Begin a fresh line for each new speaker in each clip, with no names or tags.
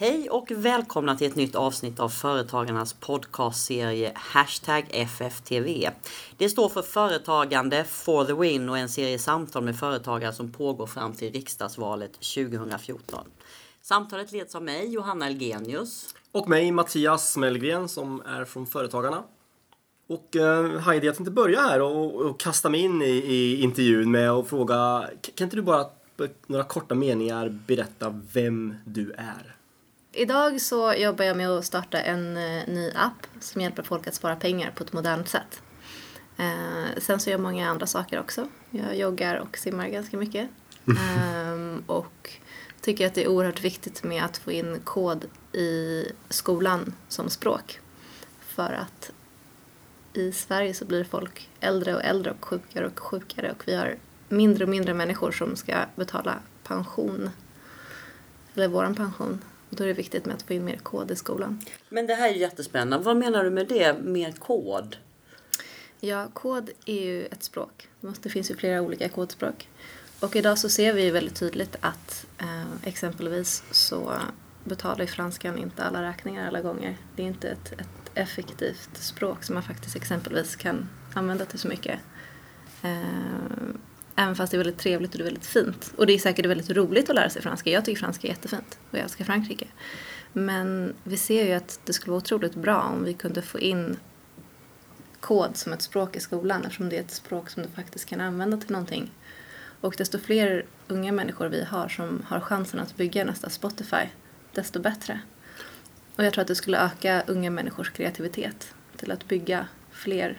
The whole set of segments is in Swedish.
Hej och välkomna till ett nytt avsnitt av Företagarnas podcastserie Hashtag FFTV. Det står för Företagande for the win och en serie samtal med företagare som pågår fram till riksdagsvalet 2014. Samtalet leds av mig, Johanna Elgenius.
Och mig, Mattias Mellgren, som är från Företagarna. Och eh, Heidi, jag tänkte börja här och, och kasta mig in i, i intervjun med att fråga, kan inte du bara eh, några korta meningar berätta vem du är?
Idag så jobbar jag med att starta en eh, ny app som hjälper folk att spara pengar på ett modernt sätt. Eh, sen så gör jag många andra saker också. Jag joggar och simmar ganska mycket. Ehm, och tycker att det är oerhört viktigt med att få in kod i skolan som språk. För att i Sverige så blir folk äldre och äldre och sjukare och sjukare och vi har mindre och mindre människor som ska betala pension. Eller våran pension. Då är det viktigt med att få in mer kod i skolan.
Men det här är jättespännande. Vad menar du med det, mer kod?
Ja, kod är ju ett språk. Det finns ju flera olika kodspråk. Och idag så ser vi ju väldigt tydligt att eh, exempelvis så betalar ju franskan inte alla räkningar alla gånger. Det är inte ett, ett effektivt språk som man faktiskt exempelvis kan använda till så mycket. Eh, även fast det är väldigt trevligt och det är väldigt fint. Och det är säkert väldigt roligt att lära sig franska. Jag tycker franska är jättefint och jag älskar Frankrike. Men vi ser ju att det skulle vara otroligt bra om vi kunde få in kod som ett språk i skolan eftersom det är ett språk som du faktiskt kan använda till någonting. Och desto fler unga människor vi har som har chansen att bygga nästa Spotify, desto bättre. Och jag tror att det skulle öka unga människors kreativitet till att bygga fler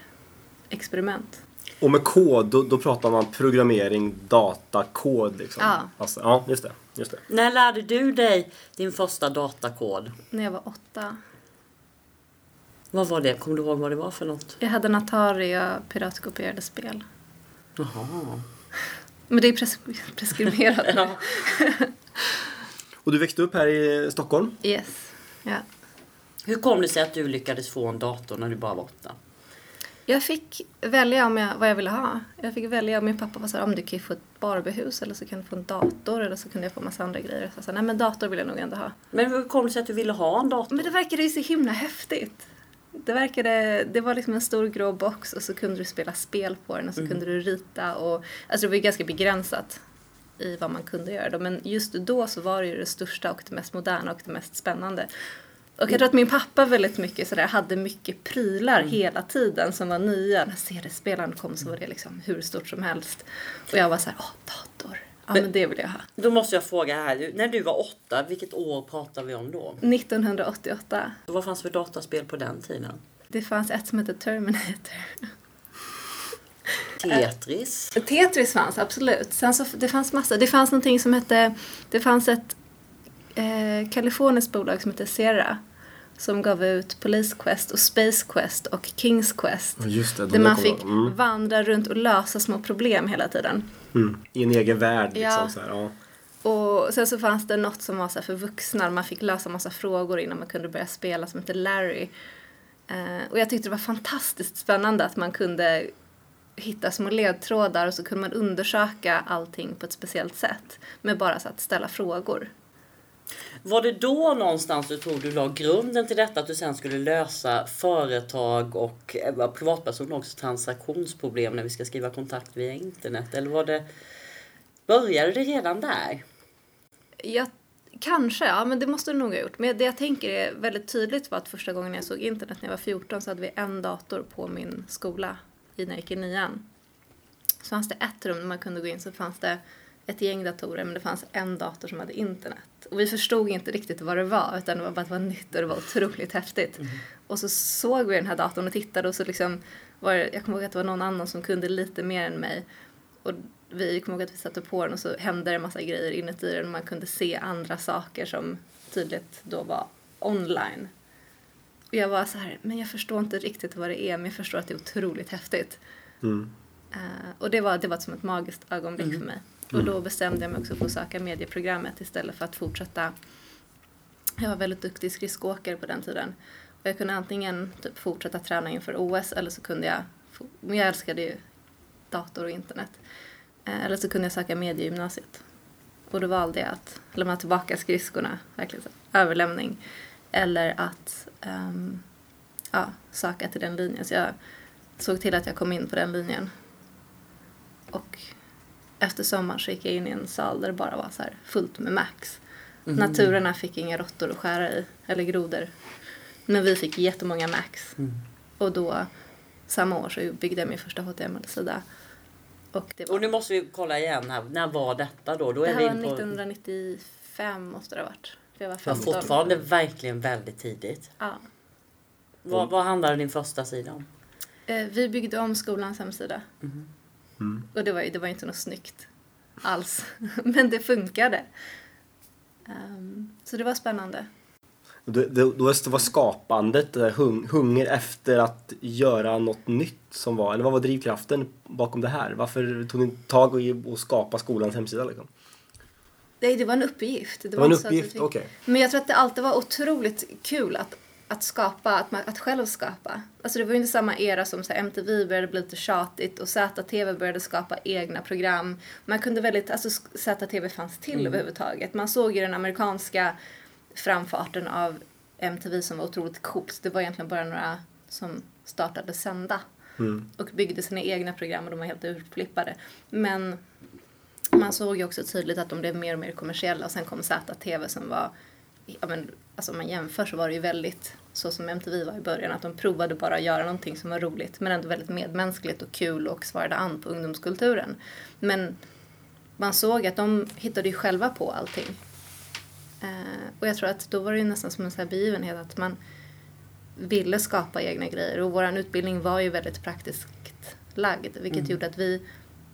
experiment.
Och med kod, då, då pratar man programmering, data, kod liksom.
Ja.
Alltså, ja, just det. Just det.
När lärde du dig din första datakod?
När jag var åtta.
Vad var det? Kommer du ihåg vad det var för något?
Jag hade en Atari och piratkopierade spel.
Jaha.
Men det är pres- preskriberat nu.
Ja.
Och du växte upp här i Stockholm?
Yes. Ja.
Hur kom det sig att du lyckades få en dator när du bara var åtta?
Jag fick välja om jag, vad jag ville ha. Jag fick välja om min pappa var så här, om du kan få ett Barbiehus eller så kan du få en dator eller så kunde jag få massa andra grejer. Så jag sa, nej men dator vill jag nog ändå ha.
Men hur kom det sig att du ville ha en dator?
Men det verkade ju så himla häftigt. Det verkade, det var liksom en stor grå box och så kunde du spela spel på den och så kunde du rita och, alltså det var ju ganska begränsat i vad man kunde göra då. Men just då så var det ju det största och det mest moderna och det mest spännande. Och jag tror att min pappa väldigt mycket sådär hade mycket prylar hela tiden som var nya. När CD-spelaren kom så var det liksom hur stort som helst. Och jag var såhär, åh dator. Ja men det vill jag ha.
Då måste jag fråga här. När du var åtta, vilket år pratar vi om då?
1988.
Vad fanns för dataspel på den tiden?
Det fanns ett som hette Terminator.
Tetris?
Tetris fanns absolut. Sen så, det fanns massa. Det fanns någonting som hette, det fanns ett eh, kaliforniskt bolag som hette Sierra. Som gav ut Police Quest och Space Quest och Kings Quest.
Just det. de
Där man fick.
Mm.
vandra runt och lösa små problem hela tiden.
Mm. I en egen värld liksom.
Ja.
Så här, ja.
Och sen så fanns det något som var så för vuxna. Man fick lösa massa frågor innan man kunde börja spela som hette Larry. Eh, och jag tyckte det var fantastiskt spännande att man kunde hitta små ledtrådar och så kunde man undersöka allting på ett speciellt sätt. Med bara så att ställa frågor.
Var det då någonstans du tror du la grunden till detta att du sen skulle lösa företag och eh, privatpersoner också transaktionsproblem när vi ska skriva kontakt via internet? Eller var det började det redan där?
Jag, kanske, ja men det måste det nog ha gjort. Men det jag tänker är väldigt tydligt var att första gången jag såg internet när jag var 14 så hade vi en dator på min skola i när jag gick i nian. Så fanns det ett rum där man kunde gå in så fanns det ett gäng datorer men det fanns en dator som hade internet. Och vi förstod inte riktigt vad det var utan det var bara att det var nytt och det var otroligt häftigt. Och så såg vi den här datorn och tittade och så liksom var det, jag kommer ihåg att det var någon annan som kunde lite mer än mig. Och vi kommer ihåg att vi satte på den och så hände det en massa grejer inuti den och man kunde se andra saker som tydligt då var online. Och jag var så här, men jag förstår inte riktigt vad det är men jag förstår att det är otroligt häftigt.
Mm.
Eh, och det var, det var som ett magiskt ögonblick för mig. Och då bestämde jag mig också för att söka medieprogrammet istället för att fortsätta. Jag var väldigt duktig skridskoåkare på den tiden. Och jag kunde antingen typ fortsätta träna inför OS eller så kunde jag, men jag älskade ju dator och internet. Eh, Eller så kunde jag söka mediegymnasiet. Och då valde jag att lämna tillbaka skridskorna, verkligen så, överlämning. Eller att um, ja, söka till den linjen. Så jag såg till att jag kom in på den linjen. Och efter sommaren så gick jag in i en sal där det bara var så här fullt med Max. Mm. Naturerna fick inga råttor att skära i, eller grodor. Men vi fick jättemånga Max. Mm. Och då, samma år, så byggde jag min första HTML-sida.
Och, var... och nu måste vi kolla igen här. När var detta då? då
det
här
var 1995 måste det ha varit.
För jag var 15. fortfarande verkligen väldigt tidigt. Ja. Vad, vad handlade din första sida om?
Eh, vi byggde om skolans hemsida. Mm. Mm. Och det var, det var inte något snyggt alls. Men det funkade. Um, så det var spännande.
Då, då, då var skapandet, hung, hunger efter att göra något nytt som var, eller vad var drivkraften bakom det här? Varför tog ni tag i att skapa skolans hemsida? Liksom?
Nej, det var en uppgift.
Det, det var, en uppgift, okej. Okay.
Men jag tror att det alltid var otroligt kul att att skapa, att, man, att själv skapa. Alltså det var ju inte samma era som så MTV började bli lite tjatigt och ZTV började skapa egna program. Man kunde väldigt, alltså ZTV fanns till mm. överhuvudtaget. Man såg ju den amerikanska framfarten av MTV som var otroligt coolt. Det var egentligen bara några som startade sända mm. och byggde sina egna program och de var helt utflippade. Men man såg ju också tydligt att de blev mer och mer kommersiella och sen kom ZTV som var ja men, alltså om man jämför så var det ju väldigt så som MTV var i början, att de provade bara att göra någonting som var roligt men ändå väldigt medmänskligt och kul och svarade an på ungdomskulturen. Men man såg att de hittade ju själva på allting. Eh, och jag tror att då var det ju nästan som en sån här begivenhet att man ville skapa egna grejer och vår utbildning var ju väldigt praktiskt lagd vilket mm. gjorde att vi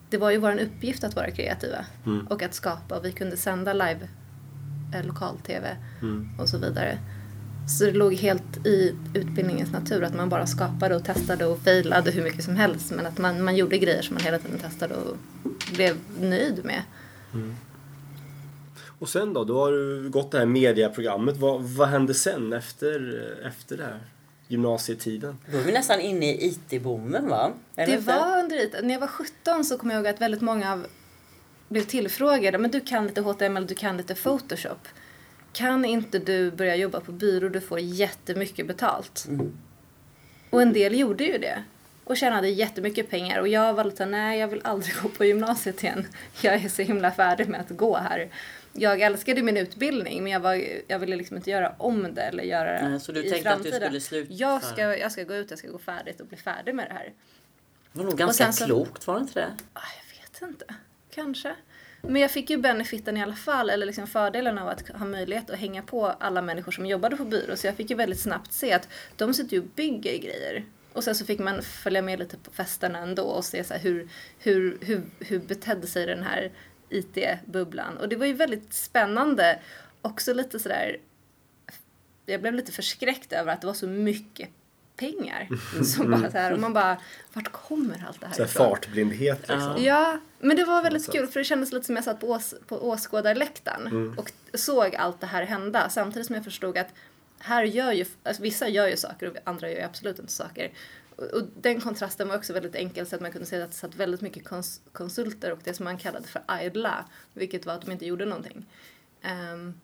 det var ju vår uppgift att vara kreativa mm. och att skapa och vi kunde sända live eh, lokal-tv mm. och så vidare. Så det låg helt i utbildningens natur att man bara skapade och testade och failade hur mycket som helst. Men att man, man gjorde grejer som man hela tiden testade och blev nöjd med. Mm.
Och sen då? Då har du gått det här mediaprogrammet. Vad, vad hände sen efter, efter det här? Gymnasietiden.
Då är vi nästan inne i IT-boomen va?
Eller det var under IT. När jag var 17 så kommer jag ihåg att väldigt många av blev tillfrågade. Men du kan lite HTML, du kan lite Photoshop kan inte du börja jobba på byrå, du får jättemycket betalt. Mm. Och en del gjorde ju det. Och tjänade jättemycket pengar. Och jag var lite nej jag vill aldrig gå på gymnasiet igen. Jag är så himla färdig med att gå här. Jag älskade min utbildning men jag, var, jag ville liksom inte göra om det eller göra det
nej, Så du tänkte framtiden. att du skulle sluta?
Jag ska, jag ska gå ut, jag ska gå färdigt och bli färdig med det här.
Det var nog ganska klokt, var det inte det?
Ah, jag vet inte. Kanske. Men jag fick ju benefiten i alla fall, eller liksom fördelen av att ha möjlighet att hänga på alla människor som jobbade på byrå. Så jag fick ju väldigt snabbt se att de sitter ju och bygger grejer. Och sen så fick man följa med lite på festerna ändå och se så hur, hur, hur, hur betedde sig den här IT-bubblan. Och det var ju väldigt spännande. Också lite sådär jag blev lite förskräckt över att det var så mycket pengar. Som bara så här, och man bara, vart kommer allt det här
så ifrån? Fartblindhet
liksom. Ja, men det var väldigt kul för det kändes lite som jag satt på, ås, på åskådarläktaren mm. och såg allt det här hända samtidigt som jag förstod att här gör ju, alltså vissa gör ju saker och andra gör ju absolut inte saker. Och, och den kontrasten var också väldigt enkel så att man kunde se att det satt väldigt mycket kons, konsulter och det som man kallade för idla, vilket var att de inte gjorde någonting. Um,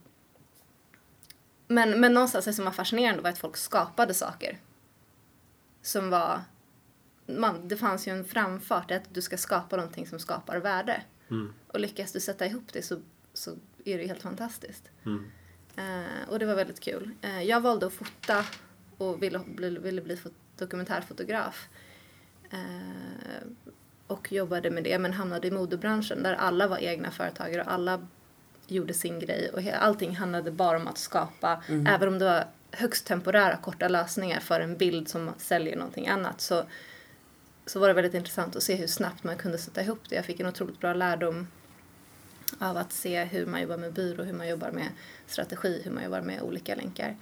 men, men någonstans det som var fascinerande var att folk skapade saker som var... Man, det fanns ju en framfart att du ska skapa någonting som skapar värde. Mm. Och lyckas du sätta ihop det så, så är det helt fantastiskt. Mm. Uh, och det var väldigt kul. Uh, jag valde att fota och ville bli, ville bli dokumentärfotograf. Uh, och jobbade med det men hamnade i modebranschen där alla var egna företagare och alla gjorde sin grej och allting handlade bara om att skapa, mm. även om det var högst temporära korta lösningar för en bild som säljer någonting annat så, så var det väldigt intressant att se hur snabbt man kunde sätta ihop det. Jag fick en otroligt bra lärdom av att se hur man jobbar med byrå, hur man jobbar med strategi, hur man jobbar med olika länkar.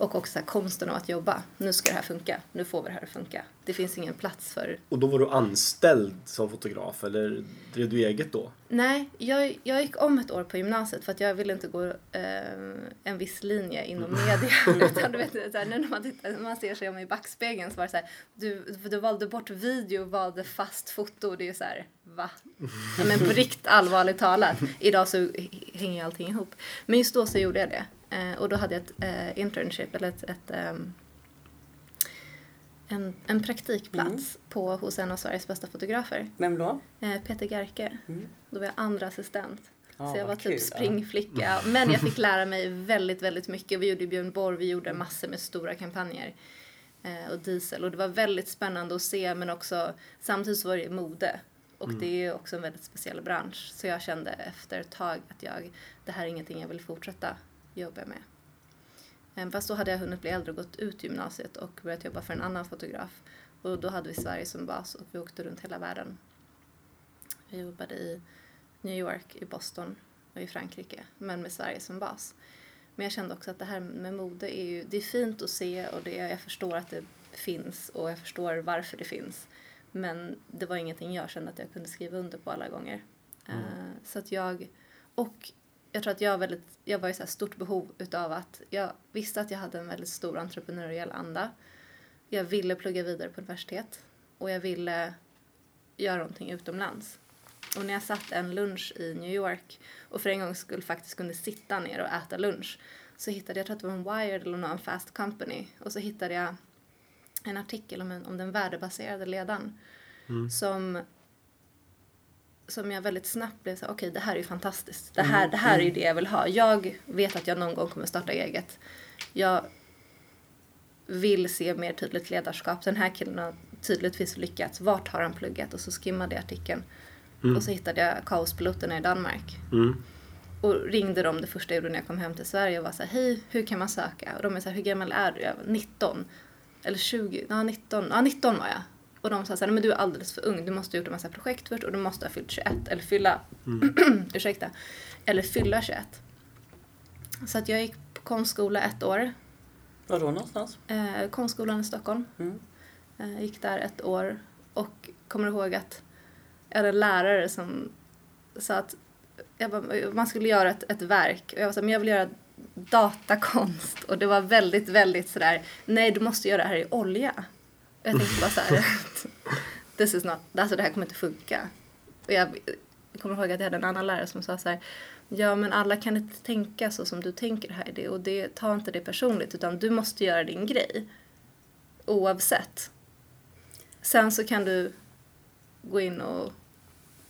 Och också konsten av att jobba. Nu ska det här funka. Nu får vi det här att funka. Det finns ingen plats för...
Och då var du anställd som fotograf eller drev du eget då?
Nej, jag, jag gick om ett år på gymnasiet för att jag ville inte gå eh, en viss linje inom media. Utan du vet, så här, när man, tittar, man ser sig om i backspegeln så var det så här, du, du valde bort video och valde fast foto. Det är ju så här, va? Ja, men på riktigt allvarligt talat. Idag så hänger allting ihop. Men just då så gjorde jag det. Eh, och då hade jag ett eh, internship, eller ett, ett ehm, en, en praktikplats på, hos en av Sveriges bästa fotografer.
Vem då?
Eh, Peter Gerke. Då var jag andra assistent. Så jag var
kul,
typ springflicka. Men jag fick lära mig väldigt, väldigt mycket. Vi gjorde Björn Borg, vi gjorde massor med stora kampanjer. Eh, och diesel. Och det var väldigt spännande att se men också samtidigt var det mode. Och det är ju också en väldigt speciell bransch. Så jag kände efter ett tag att jag, det här är ingenting jag vill fortsätta jobba med. Eh, Fast då hade jag hunnit bli äldre och gått ut gymnasiet och börjat jobba för en annan fotograf. Och då hade vi Sverige som bas och vi åkte runt hela världen. Jag jobbade i New York, i Boston och i Frankrike, men med Sverige som bas. Men jag kände också att det här med mode är ju, det är fint att se och det, jag förstår att det finns och jag förstår varför det finns. Men det var ingenting jag kände att jag kunde skriva under på alla gånger. Eh, så att jag, och jag tror att jag, väldigt, jag var i så stort behov utav att jag visste att jag hade en väldigt stor entreprenöriell anda. Jag ville plugga vidare på universitet och jag ville göra någonting utomlands. Och när jag satt en lunch i New York och för en gång skulle faktiskt kunde sitta ner och äta lunch så hittade jag, jag tror att det var en Wired eller någon Fast Company och så hittade jag en artikel om, en, om den värdebaserade ledaren som som jag väldigt snabbt blev så okej det här är ju fantastiskt. Det här, det här är ju det jag vill ha. Jag vet att jag någon gång kommer starta eget. Jag vill se mer tydligt ledarskap. Den här killen har tydligtvis lyckats. Vart har han pluggat? Och så skimmade jag artikeln. Och så hittade jag kaospiloterna i Danmark.
Mm.
Och ringde dem det första jag gjorde när jag kom hem till Sverige och var så här, hej, hur kan man söka? Och de är så här, hur gammal är du? Jag var 19. Eller 20, ja 19, ja 19 var jag. Och de sa så här, "Nej, men du är alldeles för ung, du måste ha gjort en massa projekt först och du måste ha fyllt 21, eller fylla, ursäkta, eller fylla 21. Så att jag gick på konstskola ett år,
Var då någonstans?
eh, konstskolan i Stockholm.
Mm.
Eh, gick där ett år och kommer ihåg att jag hade en lärare som sa att jag bara, man skulle göra ett, ett verk och jag var så här, men jag vill göra datakonst och det var väldigt, väldigt sådär, nej du måste göra det här i olja. Jag tänkte bara så här, this is not, alltså det här kommer inte funka. Och jag, jag kommer ihåg att jag hade en annan lärare som sa så här, ja men alla kan inte tänka så som du tänker här det, och det, ta inte det personligt utan du måste göra din grej. Oavsett. Sen så kan du gå in och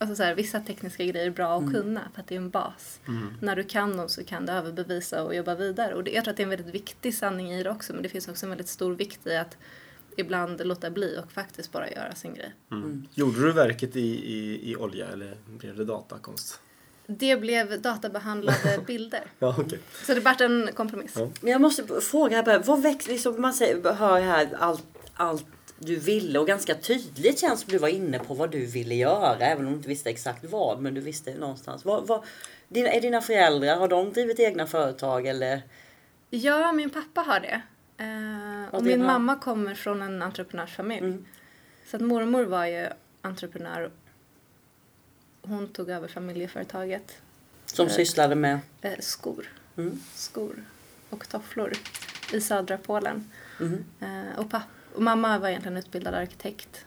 Alltså så här, vissa tekniska grejer är bra att kunna för att det är en bas. När du kan dem så kan du överbevisa och jobba vidare. Och det, jag tror att det är en väldigt viktig sanning i det också men det finns också en väldigt stor vikt i att ibland låta bli och faktiskt bara göra sin grej.
Mm. Gjorde du verket i, i, i olja eller blev det datakonst?
Det blev databehandlade bilder.
Ja, okej.
Så det vart en kompromiss.
Ja.
Men jag måste fråga här, vad växte, liksom, man säger, hör här allt, allt du ville och ganska tydligt känns som du var inne på vad du ville göra även om du inte visste exakt vad men du visste någonstans. Vad, vad, dina, är dina föräldrar, har de drivit egna företag eller?
Ja, min pappa har det. Eh, och
det
min
har-
mamma kommer från en entreprenörsfamilj.
Mm.
Så att mormor var ju entreprenör. Hon tog över familjeföretaget.
Som sysslade med?
Eh, skor.
Mm.
Skor och tofflor i södra Polen.
Mm.
Och, och mamma var egentligen utbildad arkitekt.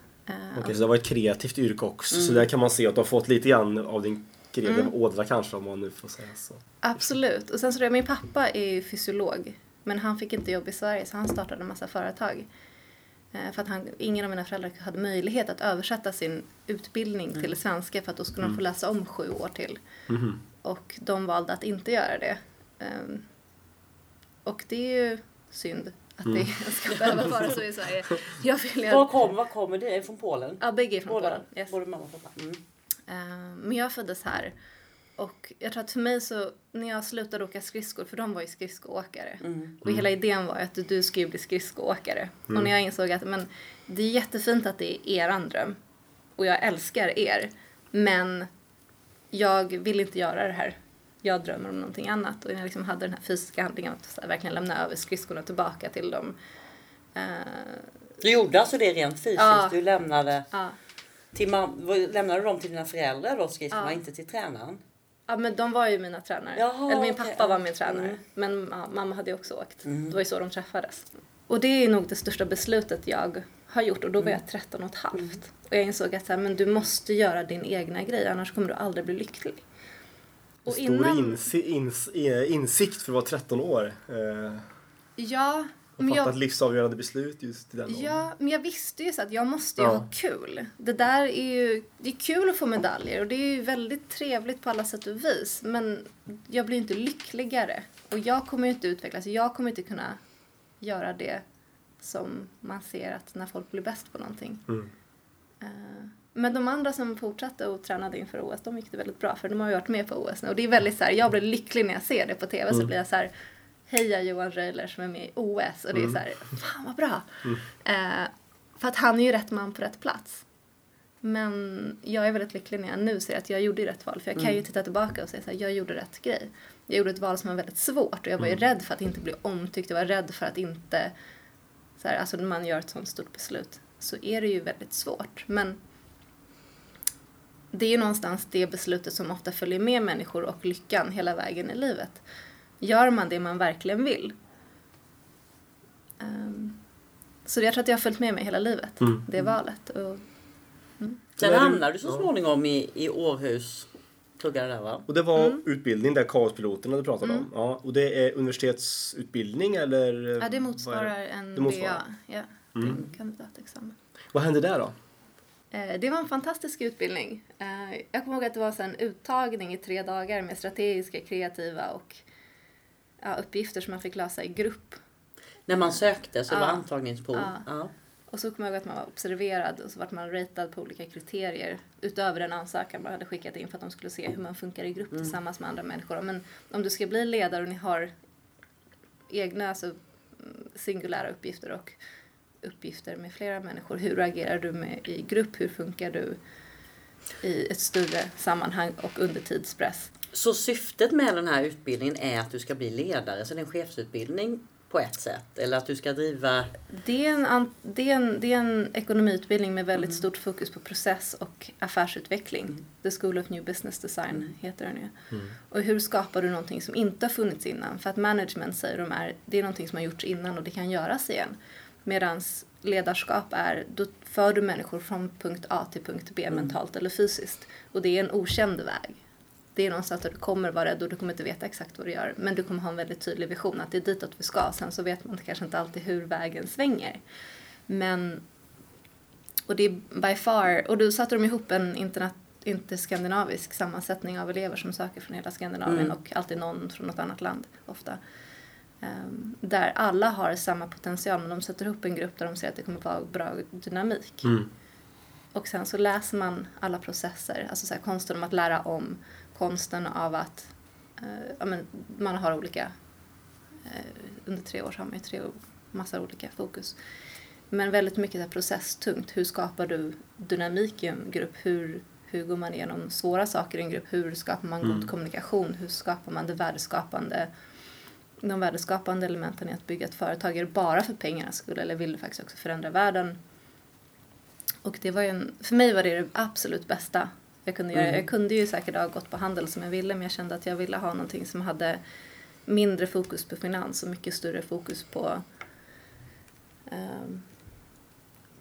Okej, så det var ett kreativt yrke också.
Mm.
Så där kan man se att du har fått lite grann av din kreativa ådra kanske om man nu får säga så.
Absolut. Och sen så jag, min pappa är ju fysiolog. Men han fick inte jobb i Sverige så han startade en massa företag. Eh, För att han, ingen av mina föräldrar hade möjlighet att översätta sin utbildning till svenska för att då skulle de få läsa om sju år till.
Mhm.
Och de valde att inte göra det. Ehm, Och det är ju synd att det ska behöva vara så i Sverige. Jag vill
Var kommer var kommer det? Är det från Polen?
Ja, bägge är från
Båda?
Polen. Yes.
Både mamma och pappa? Mm.
Eh, Men jag föddes här. Och jag tror att för mig så, när jag slutade åka skridskor, för de var ju skridskoåkare. Och hela idén var att du, ska ju bli skridskoåkare. Och när jag insåg att men, det är jättefint att det är eran dröm. Och jag älskar er. Men jag vill inte göra det här jag drömmer om någonting annat. Och jag liksom hade den här fysiska handlingen att så här, verkligen lämna över skridskorna tillbaka till dem. Eh,
Du gjorde alltså det rent fysiskt?
Ja.
Du lämnade,
ja.
till mam- lämnade du dem till dina föräldrar då, skridskorna,
Ja.
inte till tränaren?
Ja, men de var ju mina tränare.
Jaha,
Eller min pappa var
ja.
min tränare.
Mm.
Men ja, mamma hade ju också åkt. Det var ju så de träffades. Och det är nog det största beslutet jag har gjort och då var jag 13 och ett halvt. Och jag insåg att så här, men du måste göra din egna grej annars kommer du aldrig bli lycklig. Och
Stor
innan-
insi, ins, eh, insikt för att vara 13 år. Eh,
Ja,
och
men
fatta
jag,
livsavgörande beslut just i den åldern.
Ja, men jag visste ju så att jag måste ju
Ja.
ha kul. Det där är ju, det är kul att få medaljer och det är ju väldigt trevligt på alla sätt och vis. Men jag blir inte lyckligare. Och jag kommer ju inte utvecklas, jag kommer inte kunna göra det som man ser att när folk blir bäst på någonting.
Mm.
Eh, Men de andra som fortsatte och tränade inför OS, de gick det väldigt bra för de har ju varit med på OS nu. Och det är väldigt så här, jag blir lycklig när jag ser det på TV så blir jag så här, heja Johan Röjler som är med i OS. Och det är så här, fan vad bra. Eh, för att han är ju rätt man på rätt plats. Men jag är väldigt lycklig när jag nu ser att jag gjorde rätt val. För jag kan ju titta tillbaka och säga så här, jag gjorde rätt grej. Jag gjorde ett val som var väldigt svårt och jag var ju rädd för att inte bli omtyckt. Jag var rädd för att inte, så här, alltså när man gör ett sånt stort beslut så är det ju väldigt svårt. Men det är ju någonstans det beslutet som ofta följer med människor och lyckan hela vägen i livet. Gör man det man verkligen vill. Ehm, så jag tror att det har följt med mig hela livet,
Mm.
det valet. Och,
Sen
Men du-
hamnade du så småningom i, i Århus. Pluggade där va?
Och det var
Mm.
utbildning där kaospiloterna du pratade om. Ja, och det är universitetsutbildning eller? eh,
ja, det motsvarar en
Det motsvarar.
Ja,
Mm.
en kandidatexamen.
Vad hände där då?
Eh, Det var en fantastisk utbildning. Eh, Jag kommer ihåg att det var en uttagning i tre dagar med strategiska, kreativa och ja, uppgifter som man fick lösa i grupp.
När man sökte så
Ja.
var antagningsprov.
Ja. Och så kommer jag ihåg att man var observerad och så vart man ratad på olika kriterier utöver den ansökan man hade skickat in för att de skulle se hur man funkar i grupp tillsammans med andra människor. Men om du ska bli ledare och ni har egna alltså, mm, singulära uppgifter och uppgifter med flera människor. Hur agerar du med, i grupp? Hur funkar du i ett större sammanhang och under tidspress?
Så syftet med den här utbildningen är att du ska bli ledare, så det är en chefsutbildning på ett sätt. Eller att du ska driva...
Det är en, det är en, det är en ekonomiutbildning med väldigt stort fokus på process och affärsutveckling. The School of New Business Design heter den ju. Och hur skapar du någonting som inte har funnits innan? För att management säger de är, det är någonting som har gjorts innan och det kan göras igen. Medan ledarskap är, då för du människor från punkt A till punkt B mentalt eller fysiskt. Och det är en okänd väg. Det är någonstans där du kommer vara rädd och du kommer inte veta exakt vad du gör. Men du kommer ha en väldigt tydlig vision att det är ditåt vi ska. Sen så vet man kanske inte alltid hur vägen svänger. Men, och det är by far, och då satte de ihop en interna, interskandinavisk sammansättning av elever som söker från hela Skandinavien och alltid någon från något annat land ofta. Ehm, där alla har samma potential men de sätter ihop en grupp där de ser att det kommer vara bra dynamik.
Mm.
Och sen så läser man alla processer, alltså så här, konsten om att lära om, konsten av att eh, men man har olika, eh, under tre år så har man ju tre massa olika fokus. Men väldigt mycket här processtungt, hur skapar du dynamik i en grupp? Hur, hur går man igenom svåra saker i en grupp? Hur skapar man god kommunikation? Hur skapar man det värdeskapande? De värdeskapande elementen i att bygga ett företag, är det bara för pengarnas skull eller vill du faktiskt också förändra världen? Och det var en, för mig var det det absolut bästa jag kunde göra. Jag kunde ju säkert ha gått på handel som jag ville men jag kände att jag ville ha någonting som hade mindre fokus på finans och mycket större fokus på ehm,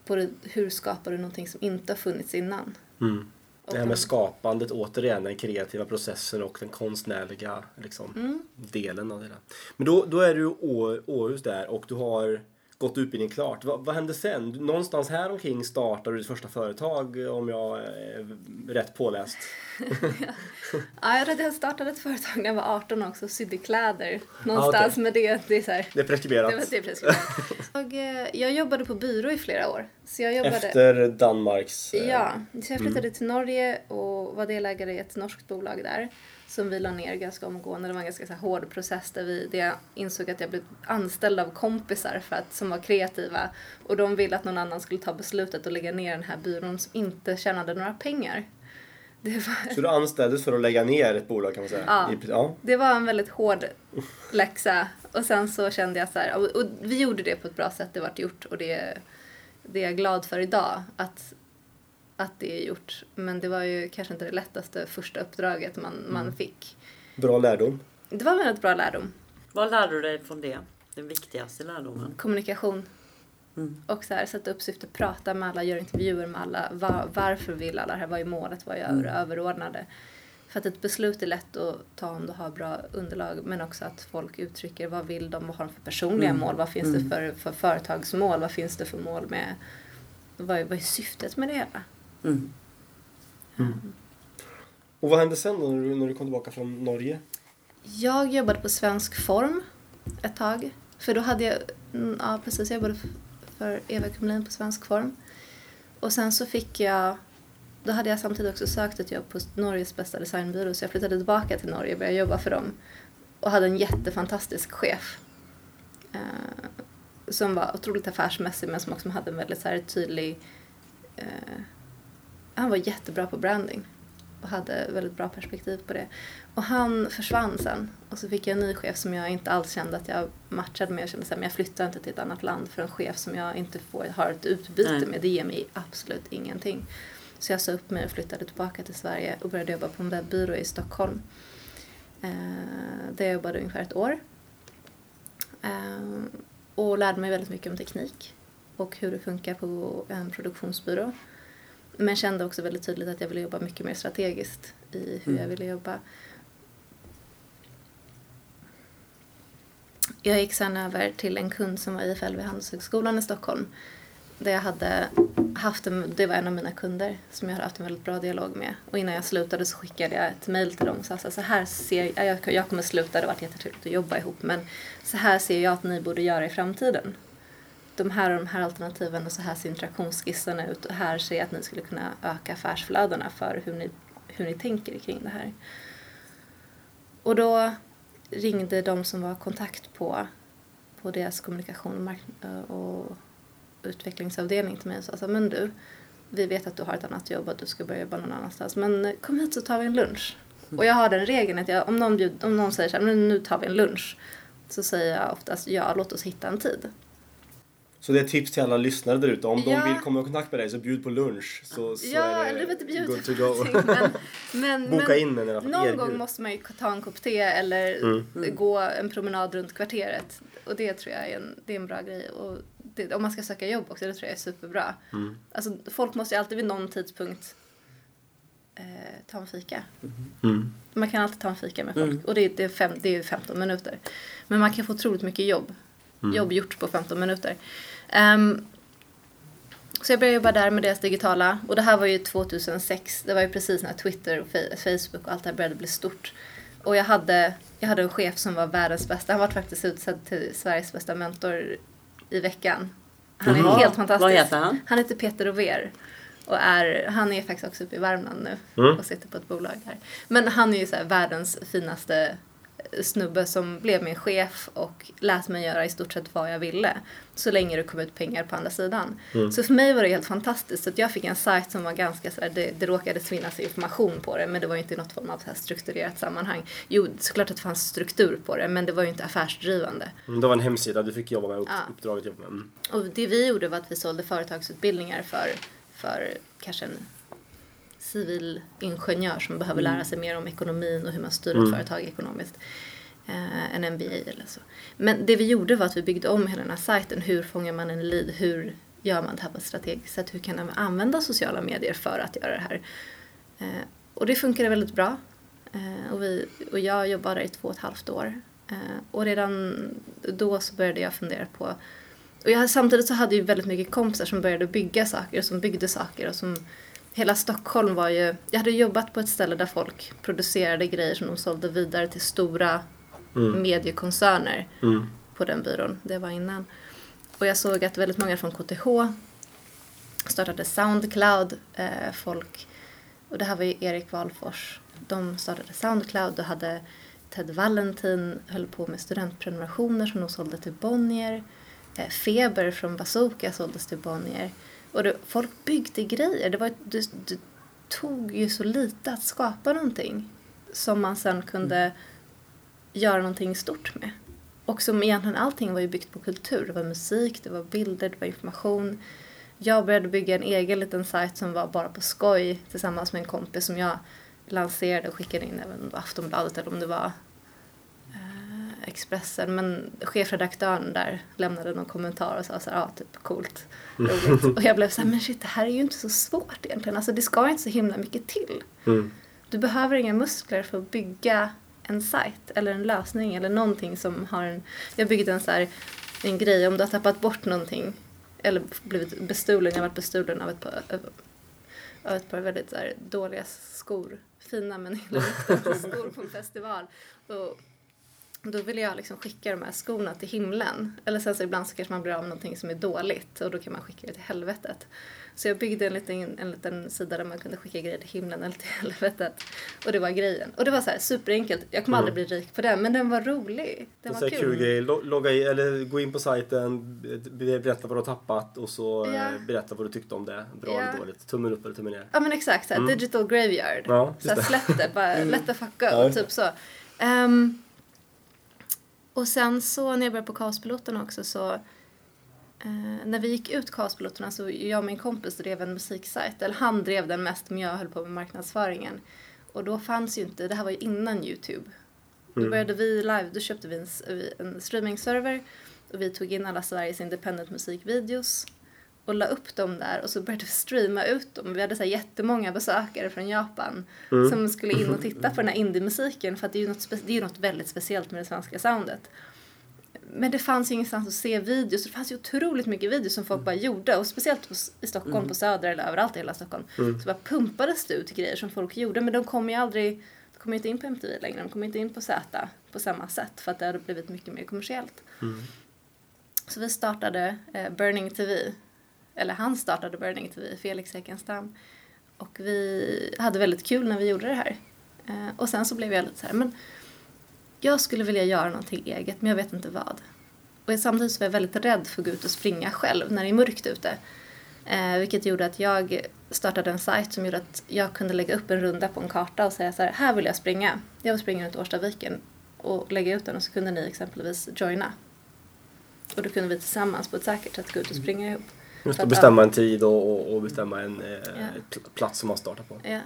på det, hur skapar du någonting som inte har funnits innan.
Mm. Det här med skapandet, återigen, den kreativa processen och den konstnärliga liksom,
Mm.
delen av det där. Men då, då är du i Å- Århus där och du har gått utbildningen klart. Vad, vad hände sen? Någonstans här omkring startade du ditt första företag om jag är rätt påläst.
Ja, jag, jag startade ett företag när jag var 18 också, sydde kläder. Någonstans
okej.
med det, det är så här,
Det är preskriberat.
det det preskriberat. jag, eh, jag jobbade på byrå i flera år. Så jag jobbade...
Efter Danmarks... eh,
Ja, så jag flyttade till Norge och var delägare i ett norskt bolag där. Som vi la ner ganska omgående. Det var en ganska så här, hård process där, vi, där jag insåg att jag blev anställd av kompisar för att, som var kreativa. Och de ville att någon annan skulle ta beslutet och lägga ner den här byrån som inte tjänade några pengar. Det var,
Så du anställdes för att lägga ner ett bolag kan man säga?
Ja.
I, ja.
det var en väldigt hård läxa. Och sen så kände jag så här, och, och vi gjorde det på ett bra sätt, det vart gjort och det, det är jag glad för idag. Att, att det är gjort. Men det var ju kanske inte det lättaste första uppdraget man, man fick.
Bra lärdom.
Det var en väldigt bra lärdom.
Vad lärde du dig från det? Den viktigaste lärdomen?
Kommunikation.
Mm.
Och så här, sätta upp syfte, prata med alla, göra intervjuer med alla. Var, varför vill alla det här? Vad är målet? Vad är
Mm.
överordnade? För att ett beslut är lätt att ta om du har bra underlag men också att folk uttrycker vad vill de, vad har de för personliga
Mm.
mål, vad finns
Mm.
det för, för företagsmål, vad finns det för mål med, vad är, vad är syftet med det hela?
Mm.
Och vad hände sen då när du, när du kom tillbaka från Norge?
Jag jobbade på Svensk Form ett tag. För då hade jag, mm, ja precis, jag jobbade för Eva Kumlin på Svensk Form. Och sen så fick jag, då hade jag samtidigt också sökt ett jobb på Norges bästa designbyrå så jag flyttade tillbaka till Norge och började jobba för dem. Och hade en jättefantastisk chef. Eh, som var otroligt affärsmässig men som också hade en väldigt så här tydlig, eh, han var jättebra på branding och hade väldigt bra perspektiv på det. Och han försvann sen. Och så fick jag en ny chef som jag inte alls kände att jag matchade med. Jag kände att jag flyttar inte till ett annat land för en chef som jag inte får, har ett utbyte
Nej.
med. Det ger mig absolut ingenting. Så jag sa upp mig och flyttade tillbaka till Sverige och började jobba på en webbyrå i Stockholm. Eh, där jag jobbade ungefär ett år. Eh, och lärde mig väldigt mycket om teknik och hur det funkar på en produktionsbyrå. Men kände också väldigt tydligt att jag ville jobba mycket mer strategiskt i hur
Mm.
jag ville jobba. Jag gick sen över till en kund som var IFL vid Handelshögskolan i Stockholm. Där jag hade haft en, det var en av mina kunder som jag hade haft en väldigt bra dialog med. Och innan jag slutade så skickade jag ett mail till dem och sa så här, ser jag, jag, jag kommer sluta, det har varit jättetrevligt att jobba ihop men så här ser jag att ni borde göra i framtiden. De här och de här alternativen och så här ser interaktionsskissen ut och här ser jag att ni skulle kunna öka affärsflödena för hur ni, hur ni tänker kring det här. Och då ringde de som var kontakt på, på deras kommunikation och, utvecklingsavdelning till mig och sa så men du, vi vet att du har ett annat jobb och att du ska börja jobba någon annanstans, men kom hit så tar vi en lunch. Och jag har den regeln att jag, om, någon bjud, om någon säger så här, nu tar vi en lunch, så säger jag oftast ja, låt oss hitta en tid.
Så det är ett tips till alla lyssnare där ute. Om
Ja.
de vill komma i kontakt med dig så bjud på lunch. Så, så
ja, eller du vet inte
good to go.
men, men,
Boka
men,
in en i alla fall.
Någon
Erbjud.
gång måste man ju ta en kopp te eller
Mm.
gå en promenad runt kvarteret. Och det tror jag är en, det är en bra grej. Och det, om man ska söka jobb också, det tror jag är superbra.
Mm.
Alltså, folk måste ju alltid vid någon tidpunkt eh, ta en fika.
Mm.
Man kan alltid ta en fika med folk.
Mm.
Och det, är- det, är fem, det är 15 minuter. Men man kan få otroligt mycket jobb.
Mm.
Jobb gjort på 15 minuter. Ehm, så jag började jobba där med deras digitala. Och det här var ju 2006. Det var ju precis när Twitter och Facebook och allt det här började bli stort. Och jag hade, jag hade en chef som var världens bästa. Han var faktiskt utsedd till Sveriges bästa mentor i veckan. Han är
Jaha.
helt fantastisk.
Vad heter han?
Han heter Peter Rover. Och är, han är faktiskt också uppe i Värmland nu
Mm.
och sitter på ett bolag där. Men han är ju så här världens finaste snubbe som blev min chef och lät mig göra i stort sett vad jag ville. Så länge det kom ut pengar på andra sidan.
Mm.
Så för mig var det helt fantastiskt. Så jag fick en sajt som var ganska så här, det, det råkade finnas information på det men det var ju inte i något form av så här strukturerat sammanhang. Jo, såklart att det fanns struktur på det men det var ju inte affärsdrivande.
Mm, Det var en hemsida du fick jobba med. Upp,
Ja.
Uppdraget jobba med. Mm.
Och det vi gjorde var att vi sålde företagsutbildningar för, för kanske en civil ingenjör som behöver lära sig mer om ekonomin och hur man styr ett
Mm.
företag ekonomiskt. Eh, en MBA eller så. Men det vi gjorde var att vi byggde om hela den här sajten. Hur fångar man en lead? Hur gör man det här på ett strategiskt sätt? Hur kan man använda sociala medier för att göra det här? Eh, och det funkade väldigt bra. Eh, och, vi, och jag jobbade där i två och ett halvt år. Eh, och redan då så började jag fundera på och jag, samtidigt så hade jag väldigt mycket kompisar som började bygga saker och som byggde saker och som Hela Stockholm var ju, jag hade jobbat på ett ställe där folk producerade grejer som de sålde vidare till stora
Mm.
mediekoncerner
Mm.
på den byrån. Det var innan. Och jag såg att väldigt många från KTH startade Soundcloud. Eh, folk, och det här var ju Erik Wahlfors. De startade Soundcloud och hade Ted Valentin höll på med studentprenumerationer som de sålde till Bonnier. Eh, Feber från Bazooka såldes till Bonnier. Och det, folk byggde grejer. Det var, det, det, tog ju så lite att skapa någonting som man sen kunde göra någonting stort med. Och som egentligen allting var ju byggt på kultur. Det var musik, det var bilder, det var information. Jag började bygga en egen liten sajt som var bara på skoj tillsammans med en kompis som jag lanserade och skickade in, även om det var Aftonbladet eller om det var Expressen. Men chefredaktören där lämnade någon kommentar och sa så här, ja typ coolt, roligt. Och jag blev så här, men shit det här är ju inte så svårt egentligen. Alltså det ska inte så himla mycket till.
Mm.
Du behöver inga muskler för att bygga en sajt eller en lösning eller någonting som har en... Jag byggde en så här, en grej om du har tappat bort någonting eller blivit bestulen, jag har varit bestulen av ett par, av ett par väldigt så här, dåliga skor. Fina men skor på en festival. Och då vill jag liksom skicka de här skorna till himlen. Eller sen så ibland så kanske man blir av med någonting som är dåligt och då kan man skicka det till helvetet. Så jag byggde en liten, en liten sida där man kunde skicka grejer till himlen eller till helvetet. Och det var grejen. Och det var så här superenkelt. Jag kommer aldrig bli rik på den men den var rolig. Den
Det
var kul.
kul grej. Lo- Logga in, eller gå in på sajten, be- berätta vad du har tappat och så eh, berätta vad du tyckte om det. Bra
Ja.
eller dåligt. Tummen upp eller tummen ner.
Ja men exakt, såhär, digital graveyard.
Mm. Ja,
såhär,
det.
släpp det, bara let the fuck go,
Ja,
typ så. Ehm, och sen så när jag började på Kaospiloterna också så eh, när vi gick ut Kaospiloterna så jag och min kompis drev en musiksajt, eller han drev den mest men jag höll på med marknadsföringen. Och då fanns ju inte, det här var ju innan Youtube. Då
Mm.
började vi live, då köpte vi en, en streamingserver och vi tog in alla Sveriges independent musikvideos och la upp dem där och så började vi streama ut dem. Vi hade så här jättemånga besökare från Japan som skulle in och titta på den här indie-musiken för att det är ju något, det är något väldigt speciellt med det svenska soundet. Men det fanns ju ingenstans att se videos. Det fanns ju otroligt mycket videos som folk bara gjorde. Och speciellt på, i Stockholm, på Söder eller överallt i hela Stockholm. Så bara pumpades det ut grejer som folk gjorde. Men de kom ju aldrig, de kom inte in på MTV längre. De kom inte in på Z på samma sätt. För att det hade blivit mycket mer kommersiellt. Så vi startade eh, Burning TV. Eller han startade Burning TV, Felix Ekenstam. Och vi hade väldigt kul när vi gjorde det här. Eh, och sen så blev jag lite så här, men jag skulle vilja göra någonting eget men jag vet inte vad. Och samtidigt så var jag väldigt rädd för att gå ut och springa själv när det är mörkt ute. Eh, vilket gjorde att jag startade en sajt som gjorde att jag kunde lägga upp en runda på en karta och säga så här, här vill jag springa. Jag vill springa runt Årstaviken och lägga ut den och så kunde ni exempelvis joina. Och då kunde vi tillsammans på ett säkert sätt gå ut och springa ihop.
Just att bestämma en tid och, och, bestämma en pl- plats som man startar på.
Ja.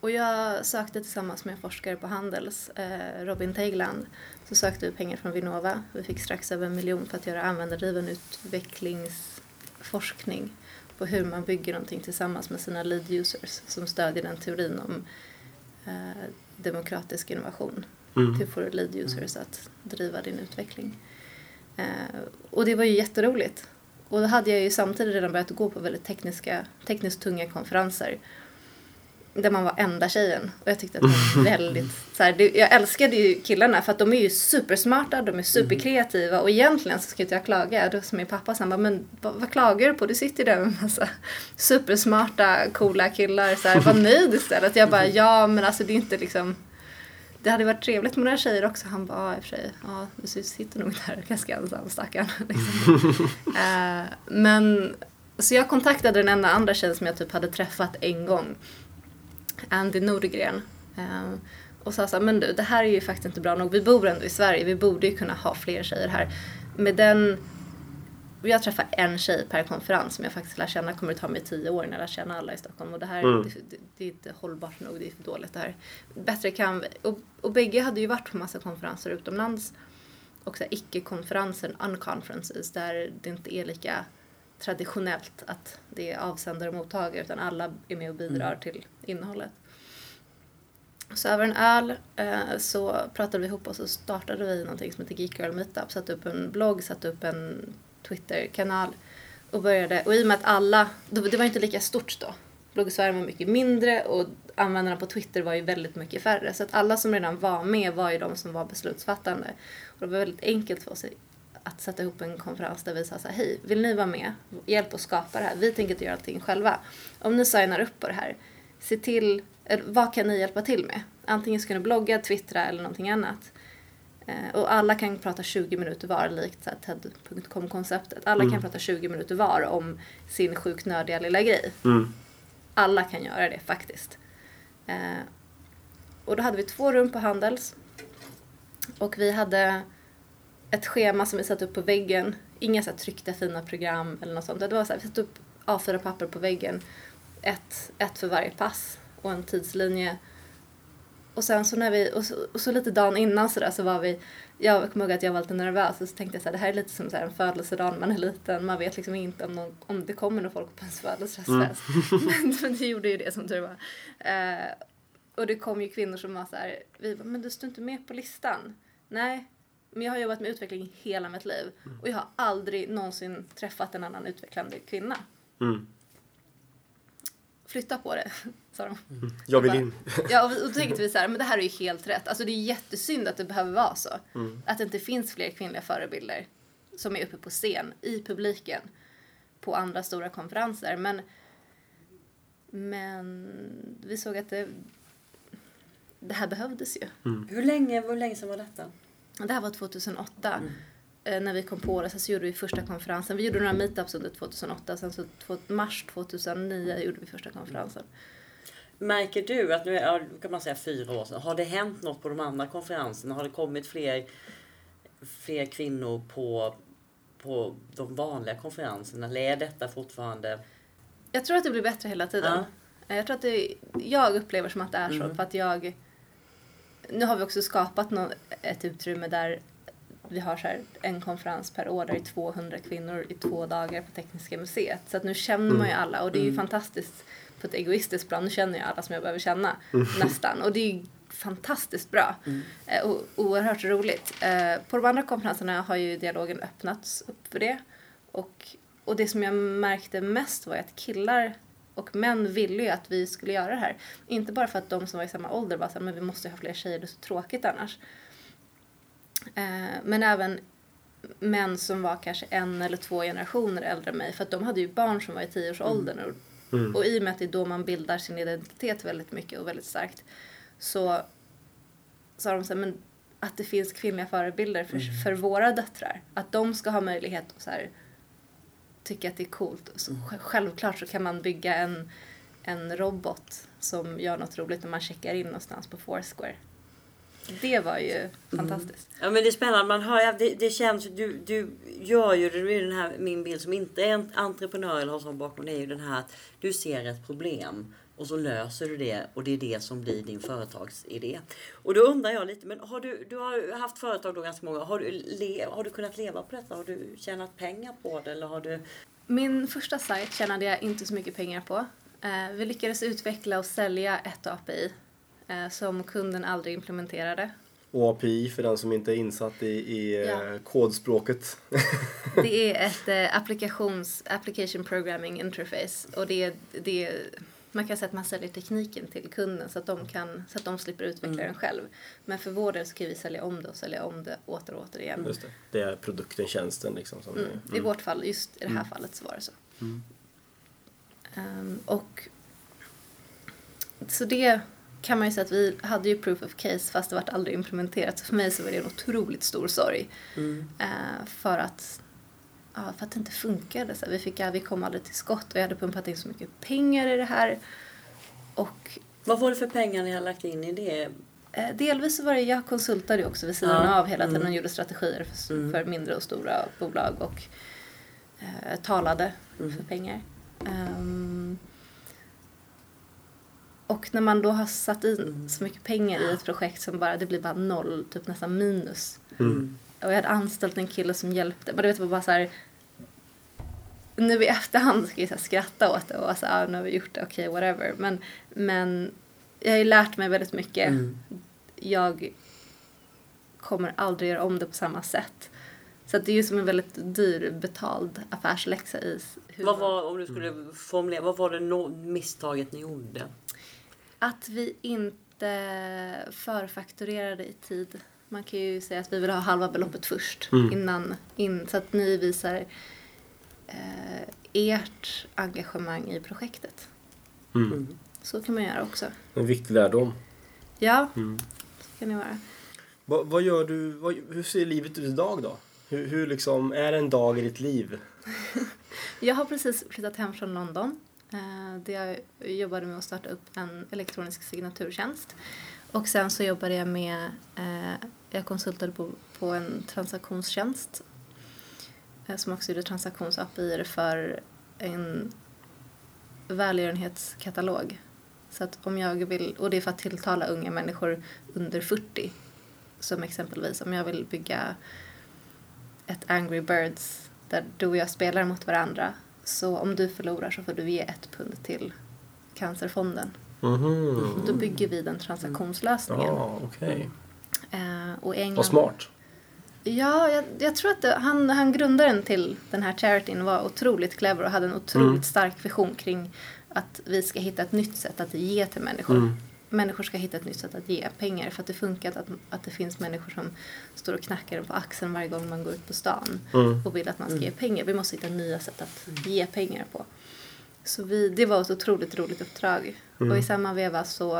Och jag sökte tillsammans med en forskare på Handels, eh, Robin Teigland, så sökte vi pengar från Vinnova. Vi fick strax över en miljon för att göra användardriven utvecklingsforskning på hur man bygger någonting tillsammans med sina lead users som stödjer den teorin om eh, demokratisk innovation.
Mm.
Hur får du lead users att driva din utveckling? Eh, och det var ju jätteroligt. Och då hade jag ju samtidigt redan börjat gå på väldigt tekniska, tekniskt tunga konferenser. Där man var enda tjejen. Och jag tyckte att det var väldigt... Så här, det, jag älskade ju killarna för att de är ju supersmarta, de är superkreativa och egentligen så ska inte jag klaga. Då som min pappa sa, men vad, vad klagar du på? Du sitter ju där med en massa supersmarta, coola killar. Så här, var nöjd istället. Jag bara, ja men alltså det är inte liksom... Det hade varit trevligt med några tjejer också. Han bara, ja i och för sig, ja du sitter nog där ganska ensam stackarn. Liksom. Eh, men, så jag kontaktade den enda andra tjejen som jag typ hade träffat en gång. Andy Nordgren. Eh, och sa så här, men du det här är ju faktiskt inte bra nog. Vi bor ändå i Sverige, vi borde ju kunna ha fler tjejer här. Med den jag träffar en tjej per konferens som jag faktiskt lär känna. kommer att ta mig tio år innan jag lär känna alla i Stockholm. Och det här
Mm.
det, det, är inte hållbart nog, det är för dåligt det här. Bättre kan. Och, och bägge hade ju varit på massa konferenser utomlands. Och icke-konferenser, unconferences, där det inte är lika traditionellt att det är avsändare och mottagare utan alla är med och bidrar till innehållet. Så över en öl eh, så pratade vi ihop oss och startade vi någonting som heter Geek Girl Meetup. Satte upp en blogg, satte upp en Twitterkanal och började. Och i och med att alla, det var inte lika stort då. Bloggsfären var mycket mindre och användarna på Twitter var ju väldigt mycket färre. Så att alla som redan var med var ju de som var beslutsfattande. Och det var väldigt enkelt för oss att sätta ihop en konferens där vi sa så här, hej, vill ni vara med? Hjälp oss skapa det här. Vi tänker inte göra allting själva. Om ni signar upp på det här, se till, eller vad kan ni hjälpa till med? Antingen ska ni blogga, twittra eller någonting annat. Eh, Och alla kan prata 20 minuter var, likt TED.com-konceptet. Alla kan prata 20 minuter var om sin sjukt nördiga lilla grej.
Mm.
alla kan göra det faktiskt. Eh, och då hade vi två rum på Handels. Och vi hade ett schema som vi satte upp på väggen. Inga så tryckta fina program eller något sånt. Det var så här, vi satte upp A4-papper på väggen. Ett, ett för varje pass och en tidslinje. Och sen så när vi, och så, och så lite dagen innan så där så var vi, jag kommer ihåg att jag var lite nervös och så tänkte jag så här, det här är lite som så här en födelsedag när man är liten. Man vet liksom inte om, någon, om det kommer någon folk på ens födelsedagsfest. Men, men det gjorde ju det som tur var. Eh, och det kom ju kvinnor som var så här, vi bara, men du står inte med på listan. Nej, men jag har jobbat med utveckling hela mitt liv och jag har aldrig någonsin träffat en annan utvecklande kvinna.
Mm.
Flytta på det, sa de.
Jag vill
bara-
in.
Ja, och då tänkte vi så här, men det här är ju helt rätt. Alltså det är jättesynd att det behöver vara så. Att det inte finns fler kvinnliga förebilder som är uppe på scen, i publiken, på andra stora konferenser. Men, men vi såg att det, det här behövdes ju.
Hur länge, hur länge sedan var detta?
Det här var 2008. Eh, När vi kom på det sen så gjorde vi första konferensen. Vi gjorde några meetups under 2008. Sen så mars 2009 gjorde vi första konferensen.
Märker du att nu är kan man säga fyra år sedan. Har det hänt något på de andra konferenserna? Har det kommit fler, fler kvinnor på, på de vanliga konferenserna? Eller är detta fortfarande...
Jag tror att det blir bättre hela tiden.
Ja.
Eh, Jag tror att det, jag upplever som att det är så för att jag nu har vi också skapat nå- ett utrymme där vi har så här en konferens per år där det är 200 kvinnor i två dagar på Tekniska museet. Så att nu känner man ju alla och det är ju fantastiskt på ett egoistiskt plan. Nu känner jag alla som jag behöver känna nästan och det är ju fantastiskt bra eh, och oerhört roligt. Eh, På de andra konferenserna har ju dialogen öppnats upp för det och, och det som jag märkte mest var ju att killar och män ville ju att vi skulle göra det här. Inte bara för att de som var i samma ålder var såhär, men vi måste ha fler tjejer, det är så tråkigt annars. Eh, men även män som var kanske en eller två generationer äldre än mig. För att de hade ju barn som var i tioårsåldern. Och, och i och med att det är då man bildar sin identitet väldigt mycket och väldigt starkt. Så sa de så här, men att det finns kvinnliga förebilder för, för våra döttrar. Att de ska ha möjlighet att så här, tycka att det är coolt. Så sj- självklart så kan man bygga en, en robot som gör något roligt när man checkar in någonstans på Foursquare. Det var ju fantastiskt.
Ja men det är spännande, man hör, det, det känns du, du gör ju det, är den här, min bild som inte är en entreprenör eller har sån bakgrund, är ju den här att du ser ett problem och så löser du det och det är det som blir din företagsidé. Och då undrar jag lite, men har du, du har haft företag då ganska många, har du, le, har du kunnat leva på detta? Har du tjänat pengar på det eller har du?
Min första sajt tjänade jag inte så mycket pengar på. Eh, vi lyckades utveckla och sälja ett API som kunden aldrig implementerade.
Och API för den som inte är insatt i, i
Ja.
eh, kodspråket.
Det är ett eh, applikations, application programming interface och det är, det är, man kan säga att man säljer tekniken till kunden så att de, kan, så att de slipper utveckla den själv. Men för vår del så kan vi sälja om det och sälja om det åter och åter igen.
Just det. det är produkten, tjänsten liksom. Som
Mm. I vårt fall, just i det här fallet så var det så. Ehm, och så det kan man ju säga att vi hade ju proof of case fast det vart aldrig implementerat. Så för mig så var det en otroligt stor sorg. Eh, för att ja, för att det inte funkade. Så vi, fick, vi kom aldrig till skott och jag hade pumpat in så mycket pengar i det här. Och
Vad var det för pengar ni har lagt in i det?
Eh, Delvis så var det, jag konsultade också vid sidan
Ja,
av hela tiden
mm.
och gjorde strategier för, för mindre och stora bolag och eh, talade för pengar. Ehm, och när man då har satt in så mycket pengar i ett projekt som bara, det blir bara noll, typ nästan minus. Och jag hade anställt en kille som hjälpte, men du vet det var bara så här nu i efterhand ska jag så här skratta åt det och vara så här, ah, nu har vi gjort det, okej, whatever. Men, men jag har ju lärt mig väldigt mycket. Jag kommer aldrig göra om det på samma sätt. Så att det är ju som en väldigt dyr betald affärsläxa i hur
Vad var, om du skulle formulera, vad var det no, misstaget ni gjorde?
Att vi inte förfakturerade i tid. Man kan ju säga att vi vill ha halva beloppet först innan, in, så att ni visar eh, ert engagemang i projektet.
Mm.
Så kan man göra också.
En viktig lärdom.
Ja, så kan det vara.
Va, vad gör du, vad, hur ser livet ut idag då? Hur, hur liksom, är en dag i ditt liv?
Jag har precis flyttat hem från London. Eh, där jag jobbade med att starta upp en elektronisk signaturtjänst. Och sen så jobbade jag med, eh, jag konsultade på, på en transaktionstjänst eh, som också gjorde transaktionsapier för en välgörenhetskatalog. Så att om jag vill, och det är för att tilltala unga människor under 40. Som exempelvis om jag vill bygga ett Angry Birds där du och jag spelar mot varandra. Så om du förlorar så får du ge ett pund till Cancerfonden.
Mhm.
Då bygger vi den transaktionslösningen.
Ja, okej.
Eh, och England,
Vad smart.
Ja, jag, jag tror att det, han, han grundaren till den här charityn var otroligt clever och hade en otroligt
Mm.
stark vision kring att vi ska hitta ett nytt sätt att ge till människor.
Mm.
Människor ska hitta ett nytt sätt att ge pengar för att det funkar att, att det finns människor som står och knackar en på axeln varje gång man går ut på stan
Mm.
och vill att man ska ge pengar. Vi måste hitta nya sätt att ge pengar på. Så vi, det var ett otroligt roligt uppdrag.
Mm.
Och i samma veva så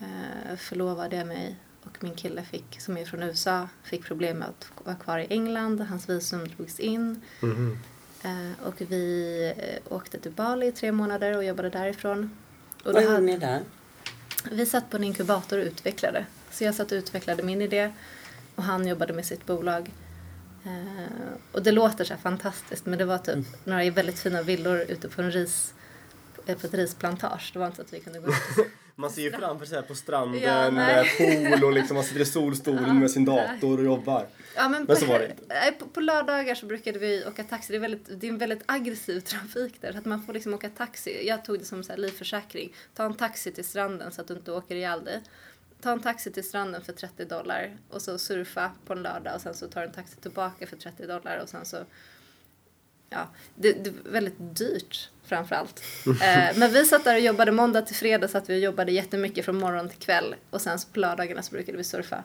eh, förlovade jag mig och min kille fick, som är från USA fick problem med att vara kvar i England. Hans visum drogs in.
Mhm.
Eh, och vi eh, åkte till Bali i tre månader och jobbade därifrån. Och
Vad gjorde
hade,
ni där?
Vi satt på en inkubator och utvecklade. Så jag satt och utvecklade min idé och han jobbade med sitt bolag. Eh, och det låter så fantastiskt men det var typ några väldigt fina villor ute på en ris på ett risplantage. Det var inte så att vi kunde gå ut.
Man ser ju framför sig på stranden
Ja,
med pool och liksom man sitter i solstolen med sin dator och jobbar.
Ja, men,
Men
på,
så var det inte.
på, på lördagar så brukade vi åka taxi. Det är, väldigt, det är en väldigt aggressiv trafik där. Så att man får liksom åka taxi. Jag tog det som så här livförsäkring. Ta en taxi till stranden så att du inte åker ihjäl dig. Ta en taxi till stranden för 30 dollar och så surfa på en lördag och sen så tar du en taxi tillbaka för 30 dollar och sen så Ja, det, det var väldigt dyrt framförallt. Eh, men vi satt där och jobbade måndag till fredag så att vi jobbade jättemycket från morgon till kväll och sen så på lördagarna så brukade vi surfa.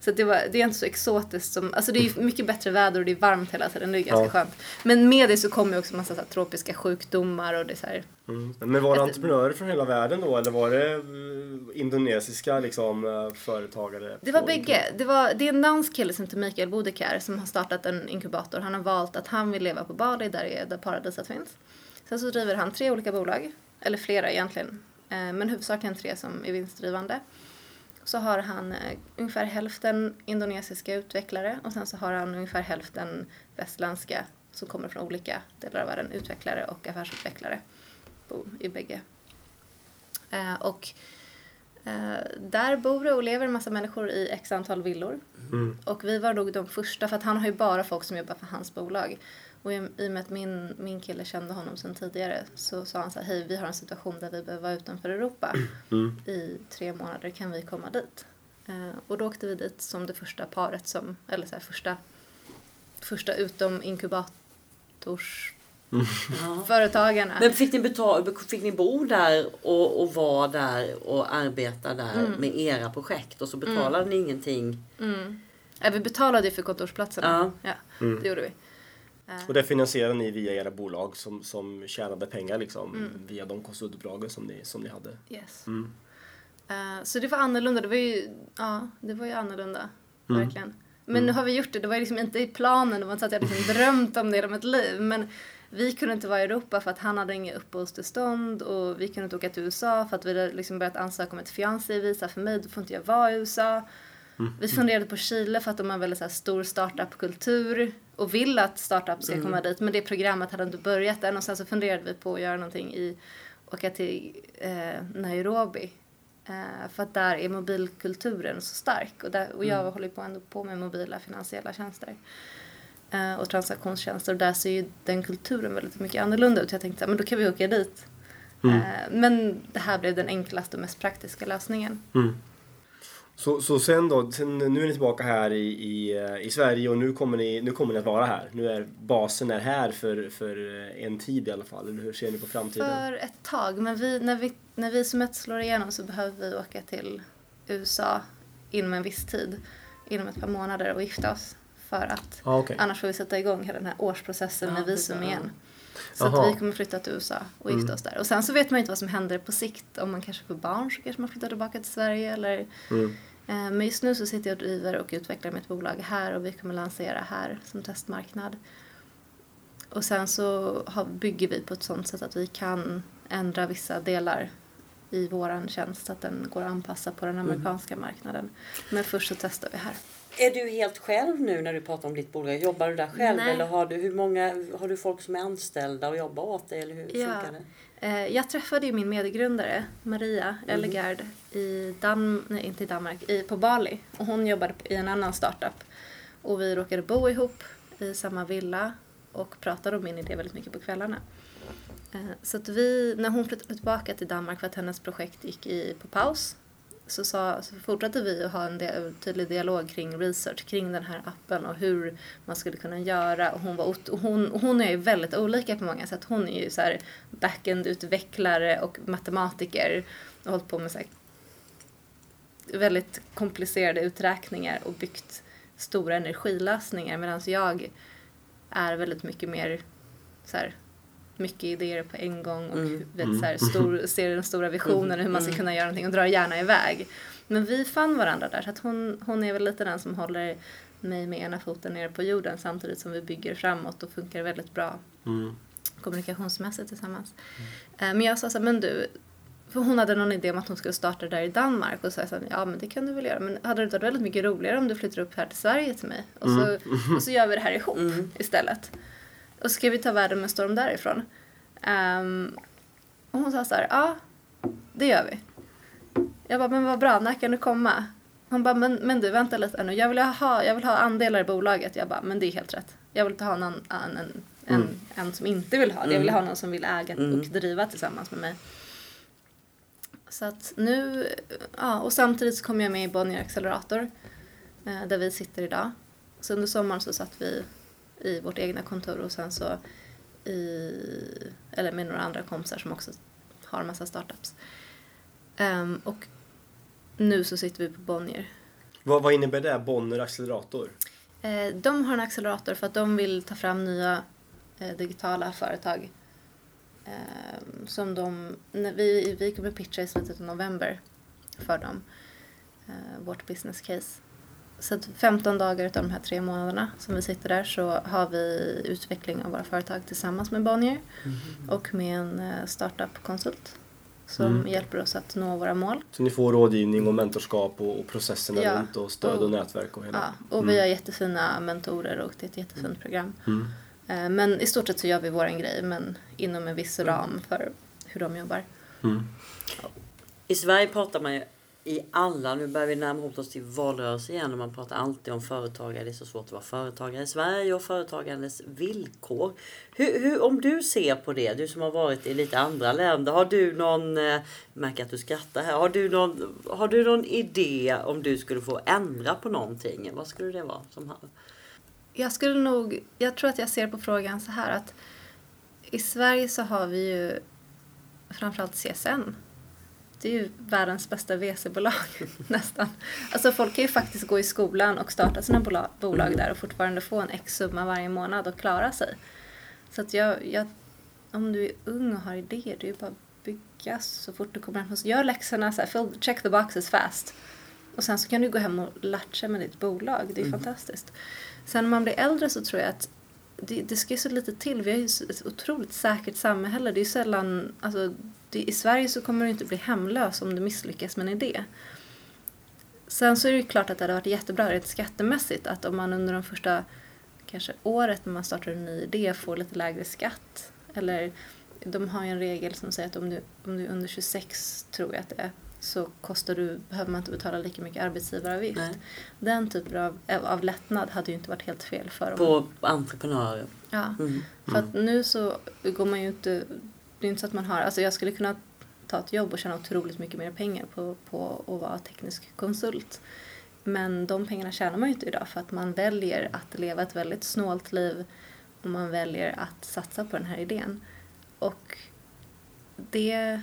Så det, var, det är inte så exotiskt som, alltså det är ju mycket bättre väder och det är varmt hela tiden, det är ganska
Ja.
skönt. Men med det så kommer också massa så här, tropiska sjukdomar och det så här,
Mm. Men var det entreprenörer från hela världen då eller var det eh, indonesiska liksom, eh, företagare?
Det var bägge. Det, var, det är en dansk kille som heter Mikael Bodekar som har startat en inkubator. Han har valt att han vill leva på Bali där, är, där paradiset finns. Sen så driver han tre olika bolag, eller flera egentligen, eh, men huvudsakligen tre som är vinstdrivande. Så har han eh, ungefär hälften indonesiska utvecklare och sen så har han ungefär hälften västländska som kommer från olika delar av världen, utvecklare och affärsutvecklare i bägge. Eh, och Eh, där bor det och lever en massa människor i x antal villor.
Mm.
Och vi var nog de första, för att han har ju bara folk som jobbar för hans bolag. Och i, i och med att min, min kille kände honom sedan tidigare så sa han så här, hej vi har en situation där vi behöver vara utanför Europa
Mm.
i tre månader, kan vi komma dit? Eh, och då åkte vi dit som det första paret som, eller så här första, första utom inkubators
Ja.
företagarna.
Men fick ni, betala, fick ni bo där och, och vara där och arbeta där
Mm.
med era projekt och så betalade ni ingenting?
Mm. Ja, vi betalade ju för kontorsplatserna.
Ja.
Ja, det gjorde vi.
Och det finansierar ni via era bolag som, som tjänade pengar liksom
Mm.
via de konsultuppdragen som ni, som ni hade.
Yes.
Mm.
Eh, så det var annorlunda. Det var ju, ja, det var ju annorlunda.
Mm.
Verkligen. Men nu har vi gjort det. Det var liksom inte i planen. Det var inte så att jag liksom drömt om det hela mitt liv. Men vi kunde inte vara i Europa för att han hade inga uppehållstillstånd. Och vi kunde inte åka till USA för att vi hade liksom börjat ansöka om ett fiancé-visa för mig. Då får inte jag vara i USA. Vi funderade på Chile för att de har en väldigt så stor startup-kultur och vill att startup ska komma dit. Men det programmet hade inte börjat än. Och sen så funderade vi på att göra någonting i, åka till eh, Nairobi. Eh, för att där är mobilkulturen så stark. Och, där, och jag håller på ändå på med mobila finansiella tjänster. Eh, och transaktionstjänster. Och där ser ju den kulturen väldigt mycket annorlunda ut. Jag tänkte men då kan vi åka dit. Eh, men det här blev den enklaste och mest praktiska lösningen.
Mm. Så, så sen då, sen, nu är ni tillbaka här i, i, eh, i Sverige och nu kommer, ni, nu kommer ni att vara här. Nu är basen är här för, för eh, en tid i alla fall. Eller hur ser ni på framtiden?
För ett tag, men vi, när, vi, när vi som ett slår igenom så behöver vi åka till USA inom en viss tid, inom ett par månader och gifta oss. För att
Ah, okej.
annars får vi sätta igång hela den här årsprocessen
Ja,
med visum igen. Så
Jaha.
att vi kommer flytta till USA och gifta oss där. Och sen så vet man ju inte vad som händer på sikt. Om man kanske får barn så kanske man flyttar tillbaka till Sverige eller
Mm.
Eh, Men just nu så sitter jag och driver och utvecklar mitt bolag här och vi kommer lansera här som testmarknad. Och sen så har, bygger vi på ett sånt sätt att vi kan ändra vissa delar i våran tjänst så att den går att anpassa på den amerikanska marknaden. Men först så testar vi här.
Är du helt själv nu när du pratar om ditt bolag? Jobbar du där själv
Nej.
eller har du, hur många, har du folk som är anställda och jobbar åt dig eller hur
Ja.
funkar det?
Eh, Jag träffade ju min medgrundare Maria Ellegard i Dan- nej, inte i Danmark, i, på Bali. Och hon jobbade i en annan startup. Och vi råkade bo ihop i samma villa och pratade om min idé väldigt mycket på kvällarna. Eh, Så att vi, när hon flyttade tillbaka till Danmark för att hennes projekt gick i, på paus så, sa, så fortsatte vi att ha en del, tydlig dialog kring research, kring den här appen och hur man skulle kunna göra. Och hon, var, och hon, hon är ju väldigt olika på många sätt. Hon är ju så här backend-utvecklare och matematiker och har hållit på med så här väldigt komplicerade uträkningar och byggt stora energilösningar medan jag är väldigt mycket mer så här, mycket idéer på en gång och
Mm.
vet, så här, stor, ser den stora visionen och hur man ska kunna göra någonting och drar gärna iväg. Men vi fann varandra där så att hon, hon är väl lite den som håller mig med ena foten nere på jorden samtidigt som vi bygger framåt och funkar väldigt bra
Mm.
kommunikationsmässigt tillsammans. Eh, Men jag sa så här, men du, för hon hade någon idé om att hon skulle starta där i Danmark och så sa jag så här, ja men det kan du väl göra men hade det inte varit väldigt mycket roligare om du flyttar upp här till Sverige till mig och så, och så gör vi det här ihop istället. Och ska vi ta världen med storm därifrån. Ehm, och hon sa så här, ja det gör vi. Jag bara, men vad bra, när kan du komma? Hon bara, men, men du vänta lite nu, jag vill, ha, jag vill ha andelar i bolaget. Jag bara, men det är helt rätt. Jag vill inte ha någon, en, en, en, en som inte vill ha det. Jag vill ha någon som vill äga och driva tillsammans med mig. Så att nu, ja, och samtidigt så kom jag med i Bonnier Accelerator eh, där vi sitter idag. Så under sommaren så satt vi i vårt egna kontor och sen så i, eller med några andra kompisar som också har massa startups. Ehm, och nu så sitter vi på Bonnier.
Vad, vad innebär det? Bonnier accelerator?
Eh, de har en accelerator för att de vill ta fram nya eh, digitala företag. Eh, som de, när vi, vi kommer pitcha i slutet av november för dem. Eh, vårt business case. Så att 15 dagar av de här tre månaderna som vi sitter där så har vi utveckling av våra företag tillsammans med Bonnier och med en eh, startup-konsult som hjälper oss att nå våra mål.
Så ni får rådgivning och mentorskap och, och processerna
Ja.
runt och stöd och
Och-
nätverk och hela.
Ja, och vi har jättefina mentorer och det är ett jättefint program. Eh, Men i stort sett så gör vi våran grej men inom en viss ram för hur de jobbar.
I Sverige pratar man ju i alla, nu börjar vi närma oss till valrörelse igen och man pratar alltid om företagare. Det är så svårt att vara företagare i Sverige och företagandets villkor. Hur, hur, om du ser på det, du som har varit i lite andra länder, har du någon, eh, märker att du skrattar här, har du, någon, har du någon idé om du skulle få ändra på någonting? Vad skulle det vara? Som här?
Jag skulle nog, jag tror att jag ser på frågan så här att i Sverige så har vi ju framförallt CSN. Det är ju världens bästa WC-bolag nästan. Alltså folk kan ju faktiskt gå i skolan och starta sina bola- bolag där och fortfarande få en x summa varje månad och klara sig. Så att jag, jag om du är ung och har idéer, det är ju bara att bygga så fort du kommer hem. Gör läxorna, så här, fill, check the boxes fast. Och sen så kan du gå hem och latcha med ditt bolag. Det är fantastiskt. Sen när man blir äldre så tror jag att det, det ska ju så lite till. Vi har ju ett otroligt säkert samhälle. Det är ju sällan, alltså, det, i Sverige så kommer du inte bli hemlös om du misslyckas med en idé. Sen så är det ju klart att det hade varit jättebra rent skattemässigt att om man under de första kanske året när man startar en ny idé får lite lägre skatt. Eller de har ju en regel som säger att om du, om du är under 26 tror jag att det är så kostar du, behöver man inte betala lika mycket arbetsgivaravgift.
Nej.
Den typen av, av lättnad hade ju inte varit helt fel för dem.
på entreprenörer?
Ja,
Mm.
för att nu så går man ju inte, det är inte så att man har, alltså jag skulle kunna ta ett jobb och tjäna otroligt mycket mer pengar på, på att vara teknisk konsult. Men de pengarna tjänar man ju inte idag för att man väljer att leva ett väldigt snålt liv och man väljer att satsa på den här idén. Och det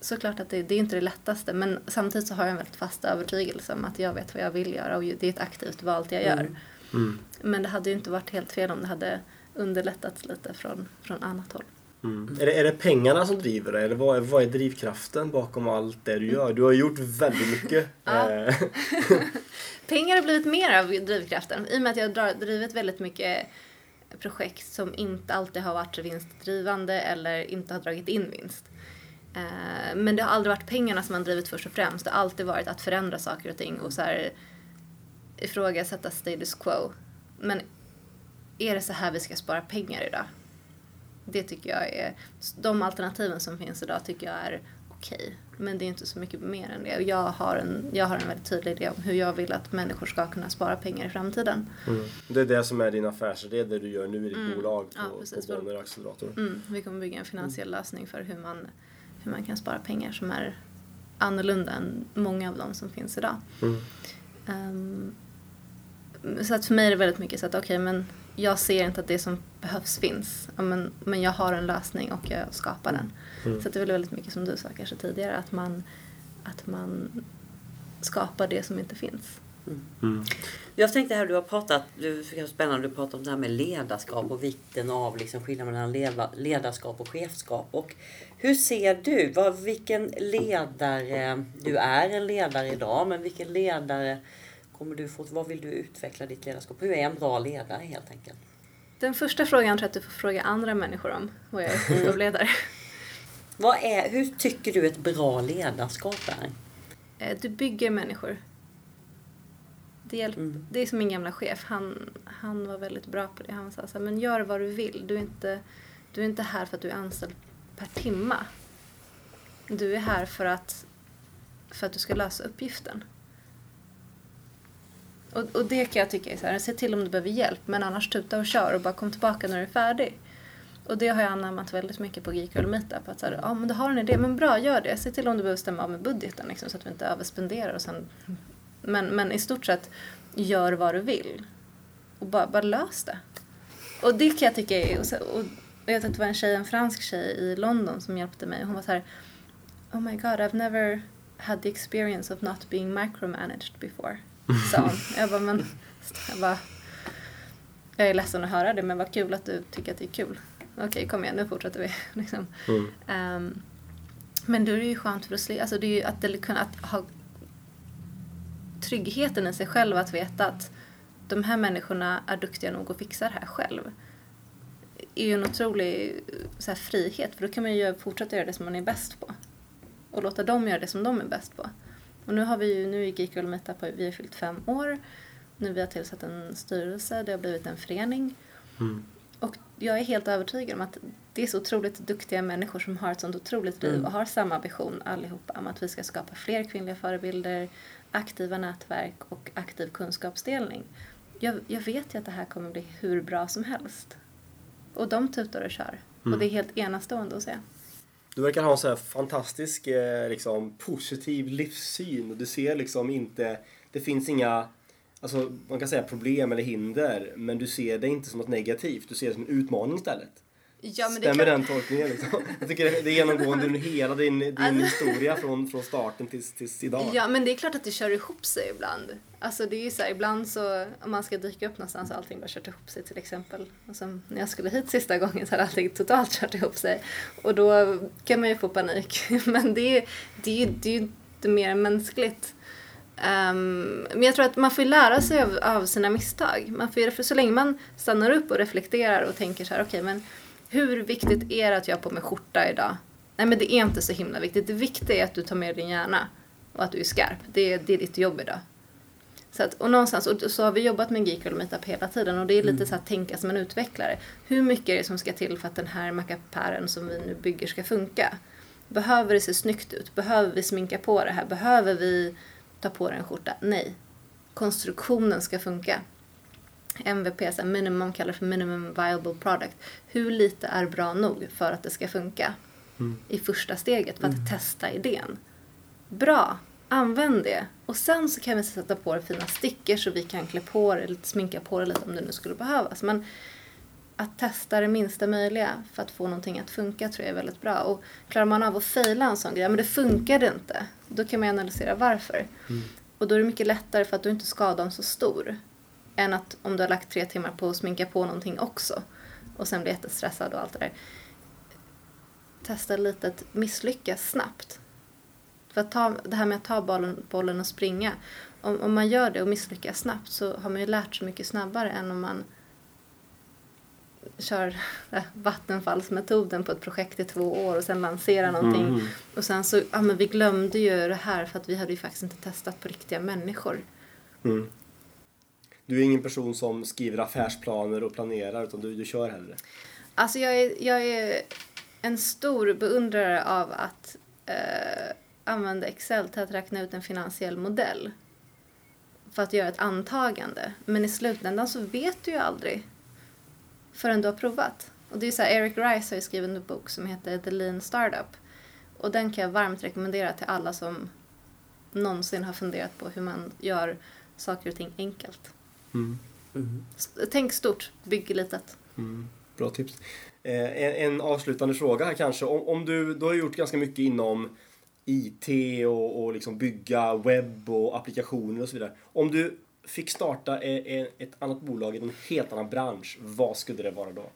såklart att det, det är inte det lättaste men samtidigt så har jag en väldigt fast övertygelse om att jag vet vad jag vill göra och det är ett aktivt val jag gör.
Mm.
Men det hade ju inte varit helt fel om det hade underlättats lite från, från annat håll.
Mm. Är, det, är det pengarna som driver dig? Eller vad är, vad är drivkraften bakom allt det du gör? Du har gjort väldigt mycket. Eh,
Pengar har blivit mer av drivkraften i och med att jag har drivit väldigt mycket projekt som inte alltid har varit vinstdrivande eller inte har dragit in vinst. Eh, men det har aldrig varit pengarna som har drivit först och främst. Det har alltid varit att förändra saker och ting och så här ifrågasätta status quo. Men är det så här vi ska spara pengar idag? Det tycker jag är, de alternativen som finns idag tycker jag är okej. Men det är inte så mycket mer än det. Jag har, en, jag har en väldigt tydlig idé om hur jag vill att människor ska kunna spara pengar i framtiden.
Mm. Det är det som är din affärsidé, det du gör nu i ditt
Mm.
bolag på,
Ja, precis.
på Bonnier Accelerator.
Mm, vi kommer bygga en finansiell lösning för hur man, hur man kan spara pengar som är annorlunda än många av de som finns idag.
Mm.
Ehm, så att för mig är det väldigt mycket så att okej, men jag ser inte att det som behövs finns. Men, men jag har en lösning och jag skapar den.
Mm.
Så att det är väl väldigt mycket som du sa kanske tidigare, att man, att man skapar det som inte finns.
Mm.
Jag tänkte här, du har pratat, du tycker det är spännande, du pratar om det här med ledarskap och vikten av liksom skillnaden mellan leda- ledarskap och chefskap. Och hur ser du, vad, vilken ledare, du är en ledare idag, men vilken ledare kommer du få, vad vill du utveckla ditt ledarskap? Hur är en bra ledare helt enkelt?
Den första frågan tror jag att du får fråga andra människor om, vad jag är för typ.
Vad är, hur tycker du ett bra ledarskap är?
Eh, Du bygger människor. Det, hjälp,
Mm.
det är som min gamla chef. Han, han var väldigt bra på det. Han sa så här, men gör vad du vill. Du är, inte, du är inte här för att du är anställd per timma. Du är här för att, för att du ska lösa uppgiften. Och, och det kan jag tycka är så här, se till om du behöver hjälp. Men annars tuta och kör och bara kom tillbaka när du är färdig. Och det har jag anammat väldigt mycket på Geek Girl Meetup. Att så här, ja men du har en idé, men bra gör det. Se till om du behöver stämma av med budgeten liksom, så att vi inte överspenderar och sen men, men i stort sett, gör vad du vill. Och bara, bara lös det. Och det kan jag tycka är... Och, så, och jag vet att det var en tjej, en fransk tjej i London som hjälpte mig. Hon var så här... Oh my god, I've never had the experience of not being micromanaged before. Sa hon. Jag bara, men... Jag bara... Jag är ledsen att höra det, men vad kul att du tycker att det är kul. Okej, kom igen, nu fortsätter vi. liksom.
Mm.
Ehm, men då är det ju skönt för att slippa, alltså det är ju att, det, att ha tryggheten i sig själv att veta att de här människorna är duktiga nog att fixa det här själv. är ju en otrolig så här, frihet för då kan man ju fortsätta göra det som man är bäst på. Och låta dem göra det som de är bäst på. Och nu har vi ju, nu i Geek Girl Meetup vi har fyllt fem år. Nu vi har tillsatt en styrelse, det har blivit en förening.
Mm.
Och jag är helt övertygad om att det är så otroligt duktiga människor som har ett sånt otroligt driv
Mm.
och har samma vision allihopa om att vi ska skapa fler kvinnliga förebilder, aktiva nätverk och aktiv kunskapsdelning. Jag, jag vet ju att det här kommer bli hur bra som helst. Och de tutar och kör.
Mm.
Och det är helt enastående att se.
Du verkar ha en så här fantastisk eh, liksom, positiv livssyn och du ser liksom inte, det finns inga Alltså man kan säga problem eller hinder men du ser det inte som något negativt, du ser det som en utmaning istället.
Ja,
Stämmer den tolkningen? Liksom? Jag tycker det är genomgående under hela din, din
Alltså-
historia från, från starten tills, tills idag.
Ja, men det är klart att det kör ihop sig ibland. Alltså det är ju så här, ibland så, om man ska dyka upp någonstans och allting bara kört ihop sig till exempel. Och som när jag skulle hit sista gången så hade allting totalt kört ihop sig. Och då kan man ju få panik. Men det är, det är, ju- det är ju inte mer mänskligt. Um, men jag tror att man får lära sig av, av sina misstag. Man får, för så länge man stannar upp och reflekterar och tänker så här, okej men hur viktigt är det att jag har på mig skjorta idag? Nej men det är inte så himla viktigt. Det viktiga är att du tar med din hjärna och att du är skarp. Det det är ditt jobb idag. Så att, och någonstans, och så har vi jobbat med Geek Girl Meetup hela tiden och det är lite så att tänka som en utvecklare. Hur mycket är det som ska till för att den här mackapären som vi nu bygger ska funka? Behöver det se snyggt ut? Behöver vi sminka på det här? Behöver vi ta på dig en skjorta? Nej. Konstruktionen ska funka. MVP, så minimum kallar för minimum viable product. Hur lite är bra nog för att det ska funka? I första steget för att testa idén. Bra, använd det. Och sen så kan vi sätta på det fina stickers så vi kan klä på det, eller sminka på det lite om det nu skulle behövas. Men att testa det minsta möjliga för att få någonting att funka tror jag är väldigt bra. Och klarar man av att fejla en sån grej, men det funkade inte. Då kan man analysera varför. Och då är det mycket lättare för att du inte skadan så stor. Än att om du har lagt tre timmar på att sminka på någonting också. Och sen blir jättestressad och allt det där. Testa lite att misslyckas snabbt. För att ta, det här med att ta bollen, bollen och springa. Om, om man gör det och misslyckas snabbt så har man ju lärt sig mycket snabbare än om man kör vattenfallsmetoden på ett projekt i två år och sen lanserar någonting.
Mm.
Och sen så, ja men vi glömde ju det här för att vi hade ju faktiskt inte testat på riktiga människor.
Mm. Du är ingen person som skriver affärsplaner och planerar utan du, du kör hellre.
Alltså jag är, jag är en stor beundrare av att eh, använda Excel till att räkna ut en finansiell modell. För att göra ett antagande. Men i slutändan så vet du ju aldrig förrän du har provat. Och det är så här, Eric Rice har ju skrivit en bok som heter The Lean Startup. Och den kan jag varmt rekommendera till alla som någonsin har funderat på hur man gör saker och ting enkelt.
Mm.
S- Tänk stort, bygg litet.
Mm. Bra tips. Eh, en, en avslutande fråga här kanske. Om, om du, du har gjort ganska mycket inom IT och, och liksom bygga webb och applikationer och så vidare. Om du fick starta e- e- ett annat bolag i en helt annan bransch, vad skulle det vara då?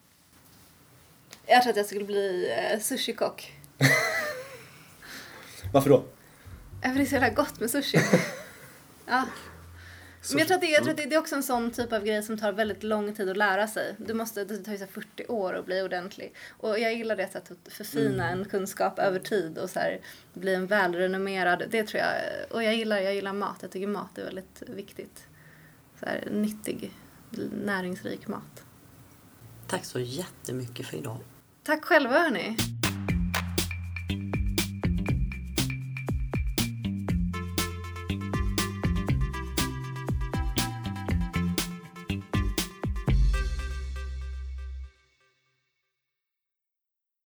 Jag tror att jag skulle bli eh, sushikock.
Varför då?
För det är så jävla gott med sushi. ja. Men jag tror, att det, jag tror att det, det är också en sån typ av grej som tar väldigt lång tid att lära sig. Du måste, det tar ju så här 40 år att bli ordentlig. Och jag gillar det sättet att förfina en kunskap över tid och så här, bli en välrenommerad. Det tror jag. Och jag gillar, jag gillar mat. Jag tycker mat är väldigt viktigt. Så här, nyttig, näringsrik mat.
Tack så jättemycket för idag.
Tack själva hörni.